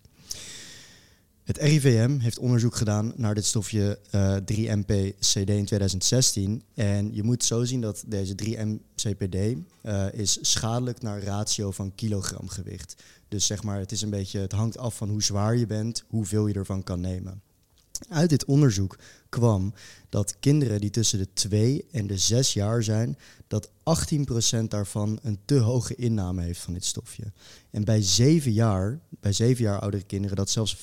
Het RIVM heeft onderzoek gedaan naar dit stofje uh, 3-MPCD in 2016. En je moet zo zien dat deze 3-MCPD uh, is schadelijk naar ratio van kilogram gewicht. Dus zeg maar, het, is een beetje, het hangt af van hoe zwaar je bent, hoeveel je ervan kan nemen. Uit dit onderzoek kwam dat kinderen die tussen de 2 en de 6 jaar zijn, dat 18% daarvan een te hoge inname heeft van dit stofje. En bij 7 jaar, bij 7 jaar oudere kinderen, dat zelfs 35%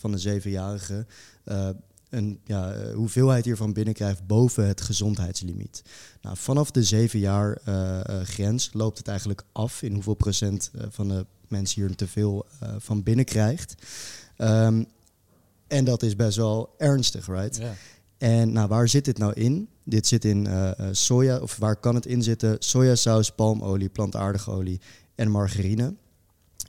van de 7-jarigen uh, een ja, eh, hoeveelheid hiervan binnenkrijgt boven het gezondheidslimiet. Nou, vanaf de 7 jaar uh, grens loopt het eigenlijk af in hoeveel procent van de mensen hier te veel van binnenkrijgt. Um, en dat is best wel ernstig, right? Ja. En nou, waar zit dit nou in? Dit zit in uh, soja, of waar kan het in zitten? Sojasaus, palmolie, plantaardige olie en margarine.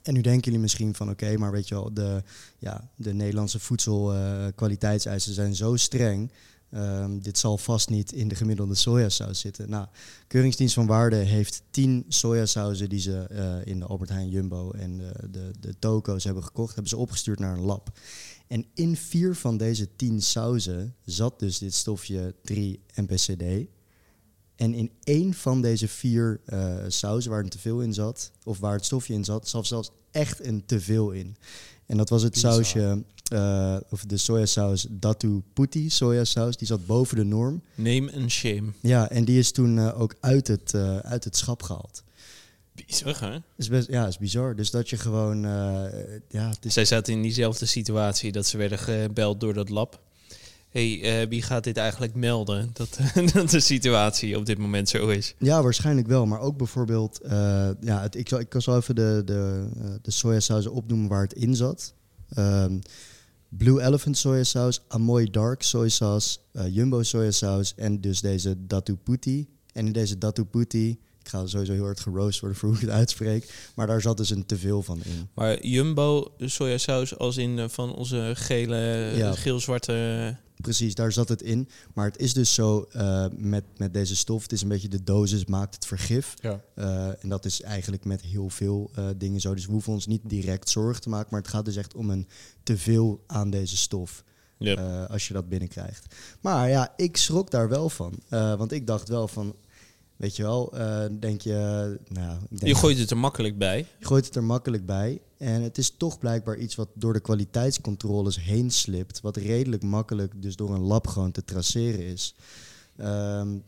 En nu denken jullie misschien van oké, maar weet je wel, de, ja, de Nederlandse voedselkwaliteitseisen uh, zijn zo streng. Um, dit zal vast niet in de gemiddelde sojasaus zitten. Nou, Keuringsdienst van Waarde heeft tien sojasauzen die ze uh, in de Albert Heijn Jumbo en de, de, de toko's hebben gekocht, hebben ze opgestuurd naar een lab. En in vier van deze tien sauzen zat dus dit stofje 3-MPCD. En in één van deze vier uh, sauzen waar er te veel in zat, of waar het stofje in zat, zat zelfs echt een te veel in. En dat was het sausje, uh, of de sojasaus Datu Puti sojasaus, die zat boven de norm. Name and shame. Ja, en die is toen uh, ook uit het, uit het schap gehaald. Bizar, hè? Is best, ja, is bizar. Dus dat je gewoon... Uh, ja, het is... Zij zaten in diezelfde situatie dat ze werden gebeld door dat lab. hey, uh, wie gaat dit eigenlijk melden? Dat, dat de situatie op dit moment zo is. Ja, waarschijnlijk wel. Maar ook bijvoorbeeld... Uh, ja, het, ik, zal, ik kan zo even de, de, de sojasauzen opnoemen waar het in zat. Um, Blue Elephant sojasaus, Amoy Dark sojasaus, Jumbo sojasaus en dus deze Datu Puti. En in deze Datu Puti ik ga sowieso heel hard geroost worden voor hoe ik het uitspreek. Maar daar zat dus een teveel van in. Maar Jumbo sojasaus als in uh, van onze gele, ja. geel-zwarte... Precies, daar zat het in. Maar het is dus zo uh, met, met deze stof. Het is een beetje de dosis maakt het vergif. Ja. Uh, en dat is eigenlijk met heel veel dingen zo. Dus we hoeven ons niet direct zorgen te maken. Maar het gaat dus echt om een teveel aan deze stof. Yep. als je dat binnenkrijgt. Maar ja, ik schrok daar wel van. want ik dacht wel van, Weet je wel, uh, denk je... Nou, ik denk je gooit het er makkelijk bij. Je gooit het er makkelijk bij. En het is toch blijkbaar iets wat door de kwaliteitscontroles heen slipt. Wat redelijk makkelijk dus door een lab gewoon te traceren is. Um,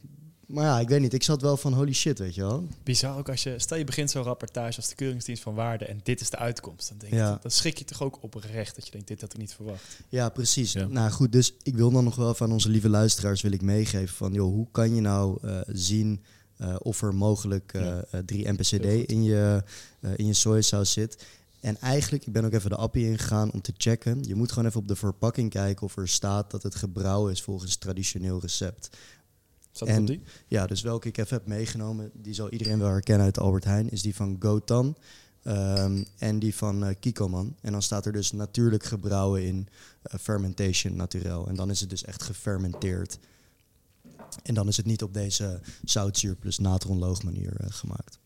maar ja, ik weet niet. Ik zat wel van holy shit, weet je wel. Bizar ook als je... Stel je begint zo'n rapportage als de Keuringsdienst van Waarde... en dit is de uitkomst. Dan, denk ja. je, dan schrik je toch ook oprecht dat je denkt... dit had ik niet verwacht. Ja, precies. Ja. Nou goed, dus ik wil dan nog wel van onze lieve luisteraars wil ik meegeven... van joh, hoe kan je nou uh, zien eh, of er mogelijk eh, Ja. eh, 3 Heel MPCD goed. in je, eh, in je sojasaus zit. En eigenlijk, ik ben ook even de appie ingegaan om te checken. Je moet gewoon even op de verpakking kijken of er staat dat het gebrouwen is volgens traditioneel recept. Zat het En- op die? Ja, dus welke ik even heb meegenomen, die zal iedereen wel herkennen uit Albert Heijn, is die van Gotan ehm, en die van eh Kikoman. En dan staat er dus natuurlijk gebrouwen in eh, fermentation naturel. En dan is het dus echt gefermenteerd. En dan is het niet op deze zoutzuur plus natronloog manier eh, gemaakt.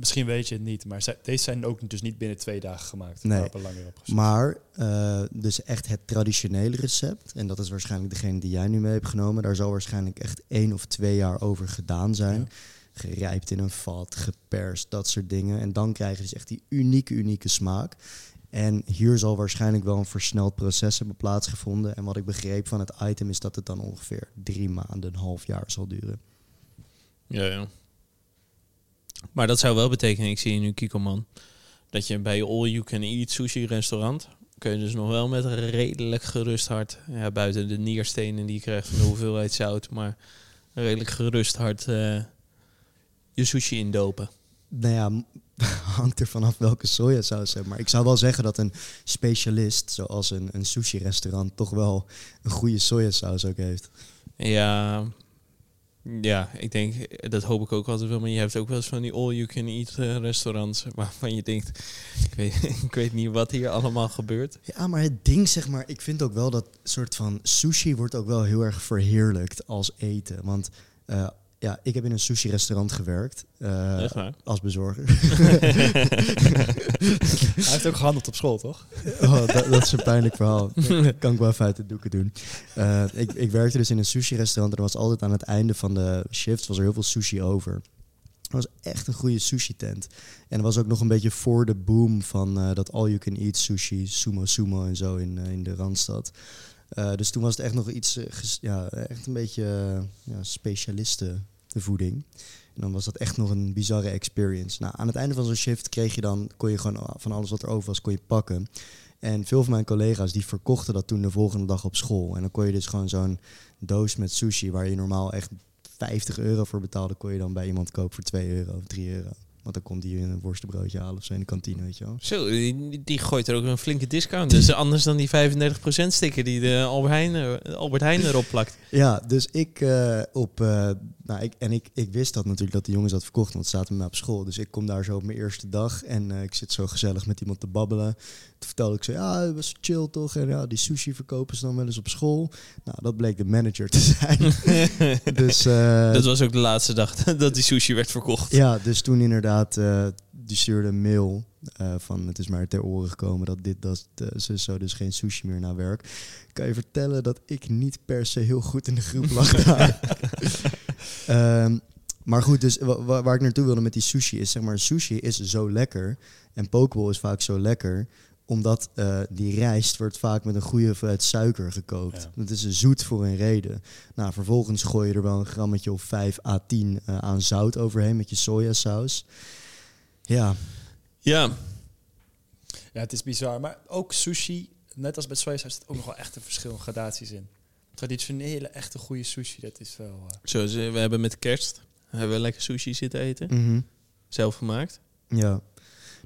Misschien weet je het niet, maar deze zijn ook dus niet binnen twee dagen gemaakt. Nee. maar. Maar eh, dus echt het traditionele recept, en dat is waarschijnlijk degene die jij nu mee hebt genomen, daar zal waarschijnlijk echt één of twee jaar over gedaan zijn. Ja. Gerijpt in een vat, geperst, dat soort dingen. En dan krijg je dus echt die unieke, unieke smaak. En hier zal waarschijnlijk wel een versneld proces hebben plaatsgevonden. En wat ik begreep van het item is dat het dan ongeveer drie maanden, een half jaar zal duren. Ja, ja. Maar dat zou wel betekenen, ik zie nu Kikoman, dat je bij je all you can eat sushi restaurant kun je dus nog wel met redelijk gerust hart, ja, buiten de nierstenen die je krijgt van de hoeveelheid zout, maar redelijk gerust hart eh, je sushi indopen. Nou ja, hangt er vanaf welke sojasaus hebt. Maar ik zou wel zeggen dat een specialist, zoals een, een sushi-restaurant, toch wel een goede sojasaus ook heeft. Ja, ja, ik denk, dat hoop ik ook altijd wel, maar je hebt ook wel eens van die all you can eat eh, restaurants waarvan je denkt, ik weet, ik weet niet wat hier allemaal gebeurt. Ja, maar het ding, zeg maar, ik vind ook wel dat soort van sushi wordt ook wel heel erg verheerlijkt als eten. Want eh, ja, ik heb in een sushi-restaurant gewerkt eh, Echt waar? als bezorger. Hij heeft ook gehandeld op school, toch? oh, dat, dat is een pijnlijk verhaal. Dat kan ik wel even uit de doeken doen. Eh, ik, ik werkte dus in een sushi-restaurant en er was altijd aan het einde van de shift was er heel veel sushi over. Het was echt een goede sushi-tent. En er was ook nog een beetje voor de boom van eh, dat all-you-can-eat sushi, sumo sumo en zo in, in de Randstad. Eh, dus toen was het echt nog iets, ja, echt een beetje ja, specialistenvoeding. En dan was dat echt nog een bizarre experience. Nou, aan het einde van zo'n shift kreeg je dan, kon je gewoon van alles wat er over was, kon je pakken. En veel van mijn collega's die verkochten dat toen de volgende dag op school. En dan kon je dus gewoon zo'n doos met sushi, waar je normaal echt 50 euro voor betaalde, kon je dan bij iemand kopen voor 2 euro of 3 euro. Want dan komt die een worstenbroodje halen of zo in de kantine, weet je wel. Zo, die, die gooit er ook een flinke discount. Dus anders dan die 35% sticker die de Albert Heijn, er- Albert Heijn erop plakt. Ja, dus ik eh, op. eh, nou, ik, en ik, ik wist dat natuurlijk dat de jongens dat verkochten, want ze zaten met mij op school. Dus ik kom daar zo op mijn eerste dag en eh, ik zit zo gezellig met iemand te babbelen. Toen vertelde ik zo, ja, het was chill toch? En ja, die sushi verkopen ze dan wel eens op school. Nou, dat bleek de manager te zijn. dus, eh, dat was ook de laatste dag dat die sushi werd verkocht. ja, dus toen inderdaad, eh, die stuurde een mail eh, van het is maar ter oren gekomen dat dit, dat, eh, ze zo dus geen sushi meer naar werk. Kan je vertellen dat ik niet per se heel goed in de groep lag daar. Ehm, maar goed, dus wa- wa- waar ik naartoe wilde met die sushi is, zeg maar, sushi is zo lekker en pokeball is vaak zo lekker omdat eh, die rijst wordt vaak met een goede hoeveelheid suiker gekookt. Ja. Dat is een zoet voor een reden. Nou, vervolgens gooi je er wel een grammetje of 5 à 10 eh, aan zout overheen met je sojasaus. Ja, Ja, Ja, het is bizar. Maar ook sushi, net als bij sojasaus, zit ook nog wel echt een verschil in gradaties in. Traditionele, echte goede sushi, dat is wel... eh, zoals eh, we hebben met kerst, hebben we lekker sushi zitten eten. mhm, Zelf gemaakt. ja.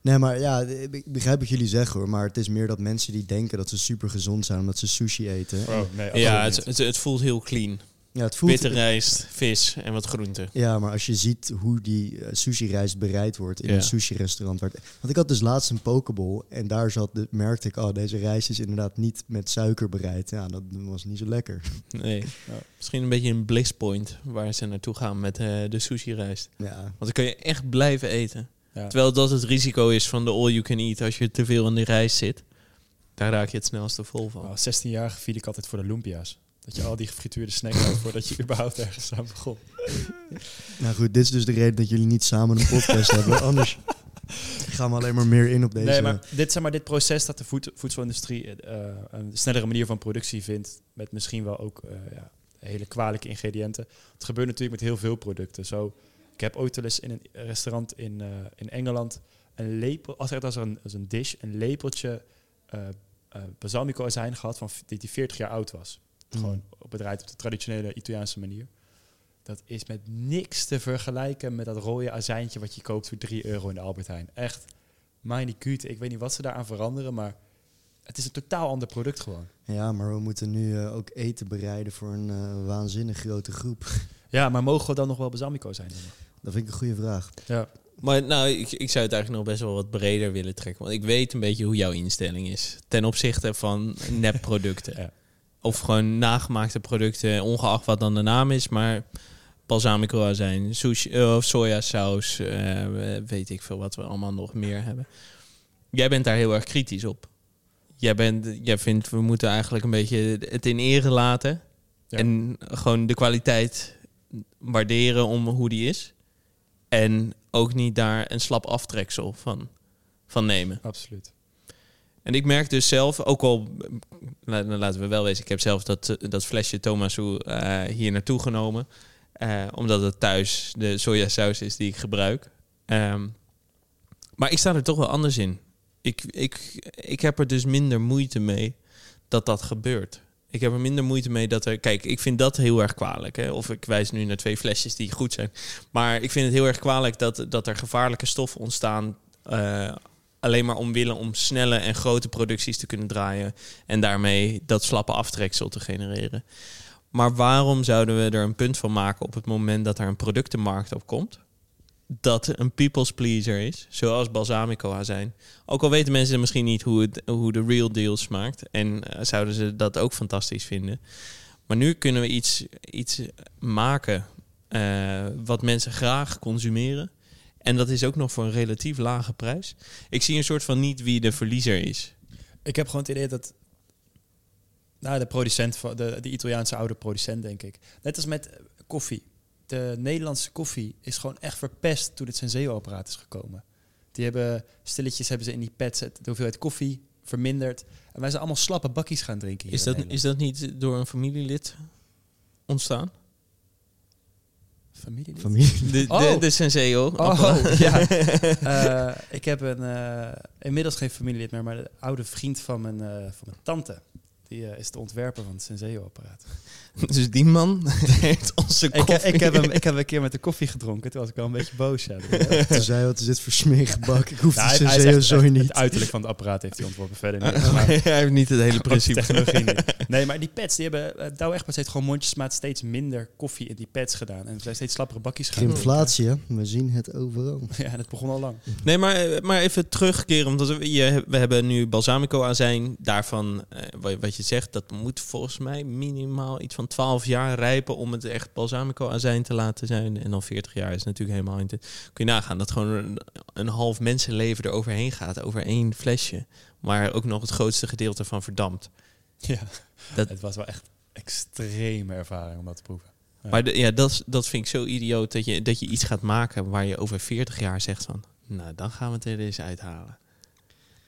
Nee, maar ja, ik begrijp wat jullie zeggen hoor. Maar het is meer dat mensen die denken dat ze super gezond zijn omdat ze sushi eten. oh, nee, Ja, het, het, het voelt heel clean. Ja, het voelt, Witte rijst, vis en wat groenten. Ja, maar als je ziet hoe die eh, sushi-rijst bereid wordt in Ja. een sushi-restaurant. het- Want ik had dus laatst een pokeball en daar zat, de, merkte ik, oh, deze rijst is inderdaad niet met suiker bereid. Ja, dat was niet zo lekker. Nee, Ja. misschien een beetje een bliss point waar ze naartoe gaan met eh, de sushi rijst. Ja, Want dan kun je echt blijven eten. Ja. Terwijl dat het risico is van de all you can eat als je te veel in de rijst zit. Daar raak je het snelste vol van. Nou, 16 jaar viel ik altijd voor de lumpia's. Dat je al die gefrituurde snacks had voordat je überhaupt ergens aan begon. nou goed, dit is dus de reden dat jullie niet samen een podcast hebben. Anders gaan we alleen maar meer in op deze... Nee, maar dit, zeg maar dit proces dat de voed- voedselindustrie eh, een snellere manier van productie vindt, met misschien wel ook eh, ja, hele kwalijke ingrediënten. Het gebeurt natuurlijk met heel veel producten. Zo, ik heb ooit wel eens in een restaurant in, eh, in Engeland een lepel, als er als een, als een dish, een lepeltje eh balsamico azijn gehad van, f- die, die 40 jaar oud was. Mm. Gewoon rijdt op de traditionele Italiaanse manier. dat is met niks te vergelijken met dat rode azijntje wat je koopt voor 3 euro in de Albert Heijn. Echt, minecute. Ik weet niet wat ze daaraan veranderen, maar het is een totaal ander product gewoon. Ja, maar we moeten nu ook eten bereiden voor een waanzinnig grote groep. Ja, maar mogen we dan nog wel balsamico zijn? Dan? Dat vind ik een goede vraag. Ja. Maar nou, ik, ik zou het eigenlijk nog best wel wat breder willen trekken. Want ik weet een beetje hoe jouw instelling is. Ten opzichte van nepproducten. Ja. Of gewoon nagemaakte producten, ongeacht wat dan de naam is. Maar balsamico azijn, sushi, eh, of sojasaus, eh, weet ik veel wat we allemaal nog meer hebben. Jij bent daar heel erg kritisch op. Jij, bent, jij vindt, we moeten eigenlijk een beetje het in ere laten. Ja. En gewoon de kwaliteit waarderen om hoe die is. En ook niet daar een slap aftreksel van, van nemen. Absoluut. En ik merk dus zelf, ook al, nou, laten we wel wezen, ik heb zelf dat, eh, dat flesje Tomasu eh hier naartoe genomen. eh, omdat het thuis de sojasaus is die ik gebruik. Ehm, maar ik sta er toch wel anders in. Ik, ik, ik heb er dus minder moeite mee dat dat gebeurt. Ik heb er minder moeite mee dat er... Kijk, ik vind dat heel erg kwalijk. Hè? Of ik wijs nu naar twee flesjes die goed zijn. Maar ik vind het heel erg kwalijk dat, dat er gevaarlijke stoffen ontstaan... eh, alleen maar omwille om snelle en grote producties te kunnen draaien... en daarmee dat slappe aftreksel te genereren. Maar waarom zouden we er een punt van maken op het moment dat er een productenmarkt op komt? Dat een people's pleaser is, zoals balsamico azijn. Ook al weten mensen misschien niet hoe, het, hoe de real deal smaakt. En eh, zouden ze dat ook fantastisch vinden. Maar nu kunnen we iets, iets maken eh, wat mensen graag consumeren. En dat is ook nog voor een relatief lage prijs. Ik zie een soort van niet wie de verliezer is. Ik heb gewoon het idee dat... Nou, de producent, van de, de Italiaanse oude producent, denk ik. Net als met eh, koffie. De Nederlandse koffie is gewoon echt verpest toen het Senseo-apparaat is gekomen. Die hebben stilletjes hebben ze in die pads het- de hoeveelheid koffie verminderd. En wij zijn allemaal slappe bakkies gaan drinken hier Is dat, is dat niet door een familielid ontstaan? familie? Familie. De, Oh. de, de Senseo. Oh, ja. Eh, ik heb een, eh, inmiddels geen familielid meer, maar de oude vriend van mijn, eh, van mijn tante. Die is de ontwerper van het Senseo-apparaat. Dus die man heeft onze Ik, koffie. ik, heb hem, ik heb een keer met de koffie gedronken. Toen was ik wel een beetje boos. Ja. Toen zei hij, wat is dit voor smerig bak? Ik hoef Senseo echt- zo niet. Het uiterlijk van het apparaat heeft hij ontworpen. Verder niet. Maar hij heeft niet het hele de principe. technologie niet. Nee, maar die pads, die hebben... Uh, Douwe Egberts heeft gewoon mondjesmaat steeds minder koffie in die pads gedaan. En er zijn steeds slappere bakjes gaan. Inflatie, hè? We zien het overal. Ja, dat begon al lang. Nee, maar, eh, maar even terugkeren. Omdat we, je, we hebben nu balsamico azijn. Daarvan, eh, wat, wat je zegt, dat moet volgens mij minimaal iets van 12 jaar rijpen om het echt balsamico azijn te laten zijn. En dan 40 jaar is natuurlijk helemaal te... Kun je nagaan dat gewoon een, een half mensenleven er overheen gaat. Over één flesje. Maar ook nog het grootste gedeelte van verdampt. Ja, Dat- het was wel echt extreme ervaring om dat te proeven. Ja. Maar de- ja, dat, is- dat vind ik zo idioot dat je, dat je iets gaat maken waar je over 40 jaar zegt van, nou dan gaan we het er eens uithalen.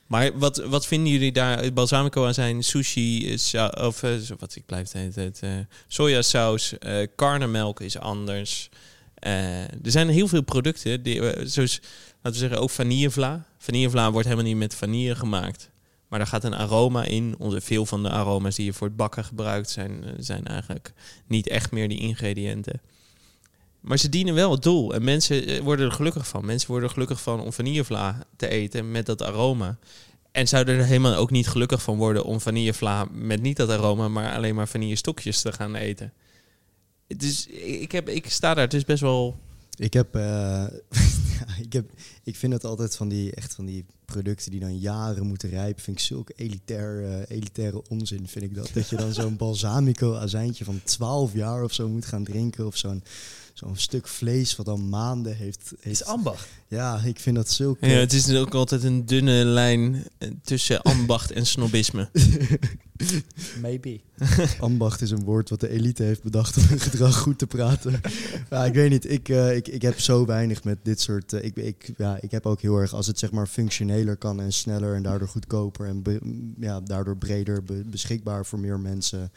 Maar wat, wat vinden jullie daar? Balsamico aan zijn sushi is, of eh, wat ik blijf het, het eh, sojasaus, eh karnemelk is anders. Er zijn heel veel producten, die, zoals laten we zeggen ook vanillevla. Vanillevla wordt helemaal niet met vanille gemaakt. Maar daar gaat een aroma in. Onze, veel van de aroma's die je voor het bakken gebruikt zijn, zijn eigenlijk niet echt meer die ingrediënten. Maar ze dienen wel het doel. En mensen eh, worden er gelukkig van. Mensen worden er gelukkig van om vanillevla te eten met dat aroma. En zouden er helemaal ook niet gelukkig van worden om vanillevla met niet dat aroma, maar alleen maar vanille stokjes te gaan eten. Dus ik, heb, ik sta daar dus best wel. Ik heb, eh, ik heb, ik vind het altijd van die, echt van die producten die dan jaren moeten rijpen, vind ik zulke elitair, eh, elitaire onzin, vind ik dat. Dat je dan zo'n balsamico azijntje van 12 jaar of zo moet gaan drinken, of zo'n zo'n stuk vlees wat dan maanden heeft. Het is ambacht. ja, ik vind dat zulke... Ja, het is ook altijd een dunne lijn eh, tussen ambacht en snobisme. Maybe. Ambacht is een woord wat de elite heeft bedacht om hun gedrag goed te praten. ja, ik weet niet, ik, eh, ik, ik heb zo weinig met dit soort... eh, ik, ik, ja, ik heb ook heel erg, als het zeg maar functioneler kan en sneller en daardoor goedkoper en be- ja, daardoor breder be- beschikbaar voor meer mensen.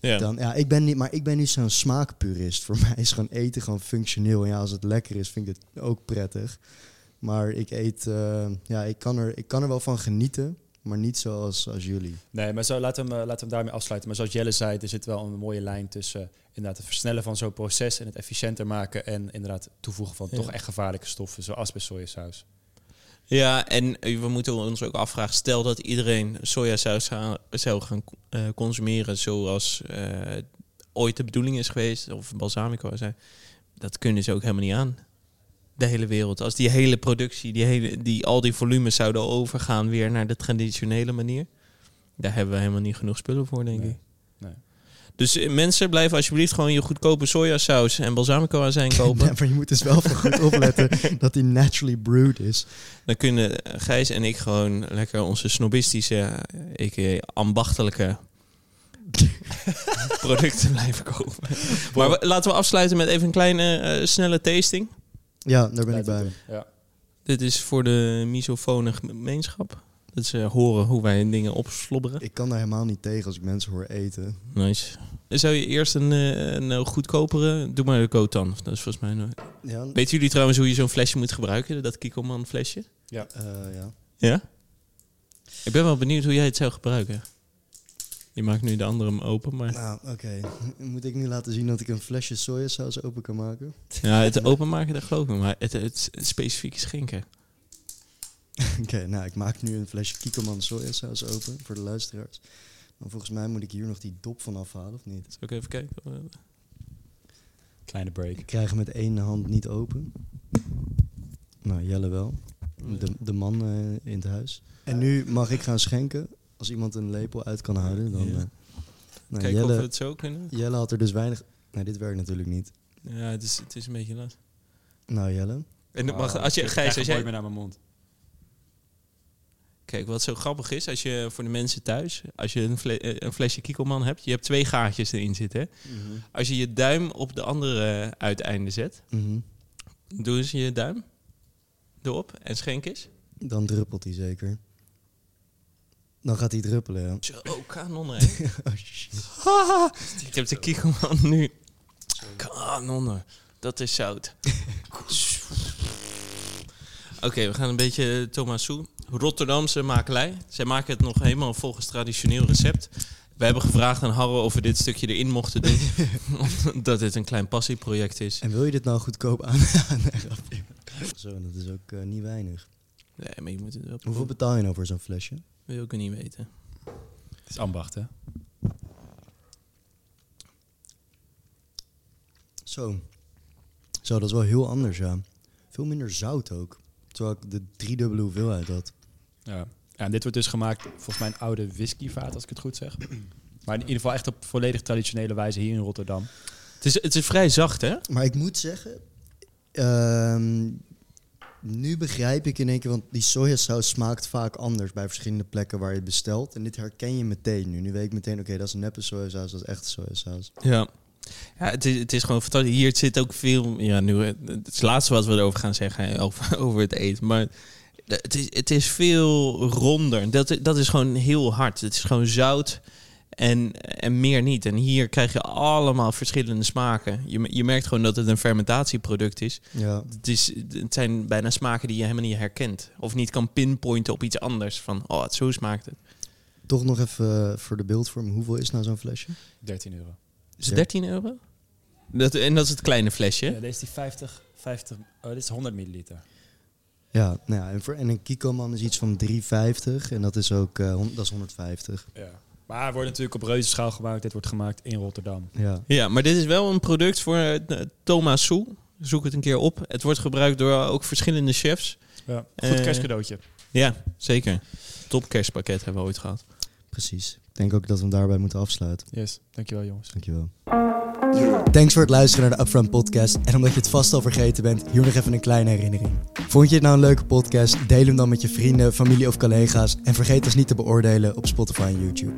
Ja. Dan, ja, ik ben niet, maar ik ben niet zo'n smaakpurist. Voor mij is gewoon eten gewoon functioneel. En ja, als het lekker is, vind ik het ook prettig. Maar ik eet, eh, ja, ik kan, er, ik kan er wel van genieten. maar niet zoals als jullie. Nee, maar zo, laten we, hem, eh, laten we hem daarmee afsluiten. Maar zoals Jelle zei, er zit wel een mooie lijn tussen eh, inderdaad het versnellen van zo'n proces en het efficiënter maken en inderdaad toevoegen van Ja. toch echt gevaarlijke stoffen, zoals bij sojasaus. Ja, en eh, we moeten ons ook afvragen, stel dat iedereen sojasaus zou, gaan eh, consumeren zoals eh, ooit de bedoeling is geweest, of balsamico zijn, dat kunnen ze ook helemaal niet aan. De hele wereld. Als die hele productie, die hele, die, al die volumes zouden overgaan weer naar de traditionele manier, daar hebben we helemaal niet genoeg spullen voor, denk Nee. ik. Dus eh, mensen, blijven alsjeblieft gewoon je goedkope sojasaus en balsamico azijn kopen. Ja, maar je moet dus wel voor goed opletten dat die naturally brewed is. Dan kunnen Gijs en ik gewoon lekker onze snobistische, a.k.a. ambachtelijke producten blijven kopen. Maar we- laten we afsluiten met even een kleine eh, snelle tasting. Ja, daar ben ik bij. Ja. Dit is voor de misofone gemeenschap. Dat ze horen hoe wij dingen opslobberen. Ik kan daar helemaal niet tegen als ik mensen hoor eten. Nice. Zou je eerst een, eh, een eh, goedkopere... Doe maar de Kotan. Dat is volgens mij... een- Ja, Weten jullie trouwens hoe je zo'n flesje moet gebruiken? Dat Kikkoman flesje? eh, ja. Ja? Ik ben wel benieuwd hoe jij het zou gebruiken. Je maakt nu de andere hem open, maar... Nou, oké. Moet ik nu laten zien dat ik een flesje sojasaus open kan maken? Ja, het openmaken, dat geloof ik maar het, het, het specifieke schenken. Oké, nou, ik maak nu een flesje Kikkoman sojasaus open voor de luisteraars. Maar volgens mij moet ik hier nog die dop van afhalen, of niet? Zal ik even kijken? Kleine break. Ik krijg hem met één hand niet open. Nou, Jelle wel. De, de man eh, in het huis. En nu mag ik gaan schenken. Als iemand een lepel uit kan houden, dan... Ja. eh, nou, Kijken of we Jelle, het zo kunnen. Jelle had er dus weinig... Nee, dit werkt natuurlijk niet. Ja, het is, het is een beetje last. Nou, Jelle. En dat mag, Ah, als je, Gijs, als het jij... nooit meer naar mijn mond. Kijk, wat zo grappig is, als je voor de mensen thuis, als je een, fle- eh, een flesje Kikkelman hebt, je hebt twee gaatjes erin zitten. Hè? Als je je duim op de andere uiteinde zet, Mhm. doe eens je duim erop en schenk eens. Dan druppelt hij zeker. Dan gaat hij druppelen, ja. Zo, oh, kanon hè. Oh, shit. Ik heb de Kikkelman nu. Kanonnen, dat is zout. Oké, we gaan een beetje Thomas Soe. Rotterdamse makelij. Zij maken het nog helemaal volgens traditioneel recept. We hebben gevraagd aan Harro of we dit stukje erin mochten doen. omdat dit een klein passieproject is. En wil je dit nou goedkoop aan? Zo, dat is ook eh, niet weinig. Nee, maar je moet het wel Hoeveel betaal je nou voor zo'n flesje? Wil ik niet weten. Het is ambacht, hè? Zo. Zo, dat is wel heel anders, ja. Veel minder zout ook. Terwijl ik de driedubbele hoeveelheid had. Ja. En dit wordt dus gemaakt volgens mij een oude whiskyvaat, als ik het goed zeg. Maar in ieder geval echt op volledig traditionele wijze hier in Rotterdam. Het is, het is vrij zacht, hè? Maar ik moet zeggen... ehm, nu begrijp ik in één keer... Want die sojasaus smaakt vaak anders bij verschillende plekken waar je het bestelt. En dit herken je meteen nu. Nu weet ik meteen, oké, dat is een neppe sojasaus, dat is echte sojasaus. Ja. Ja, het is, het is gewoon fantastisch. Hier zit ook veel... Ja, nu, het is het laatste wat we erover gaan zeggen, over, over het eten. Maar het is, het is veel ronder. Dat, dat is gewoon heel hard. Het is gewoon zout en, en meer niet. En hier krijg je allemaal verschillende smaken. Je, je merkt gewoon dat het een fermentatieproduct is. Ja, Het, is. het zijn bijna smaken die je helemaal niet herkent. Of niet kan pinpointen op iets anders. Van, oh, het, zo smaakt het. toch nog even eh, voor de beeldvorm. Hoeveel is nou zo'n flesje? 13 euro. Is het 13 euro? Dat, en dat is het kleine flesje. Ja, deze is die 50, 50, oh, dit is 100 milliliter. Ja, nou ja en, voor, en een Kikoman is iets van 3,50 en dat is ook eh, dat is 150. Ja. Maar het wordt natuurlijk op reuzenschaal gemaakt. Dit wordt gemaakt in Rotterdam. Ja. Ja, maar dit is wel een product voor eh, Thomas Soe. Zoek het een keer op. Het wordt gebruikt door ook verschillende chefs. Ja. Goed Eh, kerstcadeautje. Ja, zeker. Top kerstpakket hebben we ooit gehad. Precies. Ik denk ook dat we hem daarbij moeten afsluiten. Yes, dankjewel jongens. Dankjewel. Thanks voor het luisteren naar de Upfront Podcast. En omdat je het vast al vergeten bent, hier nog even een kleine herinnering. Vond je het nou een leuke podcast? Deel hem dan met je vrienden, familie of collega's. En vergeet ons niet te beoordelen op Spotify en YouTube.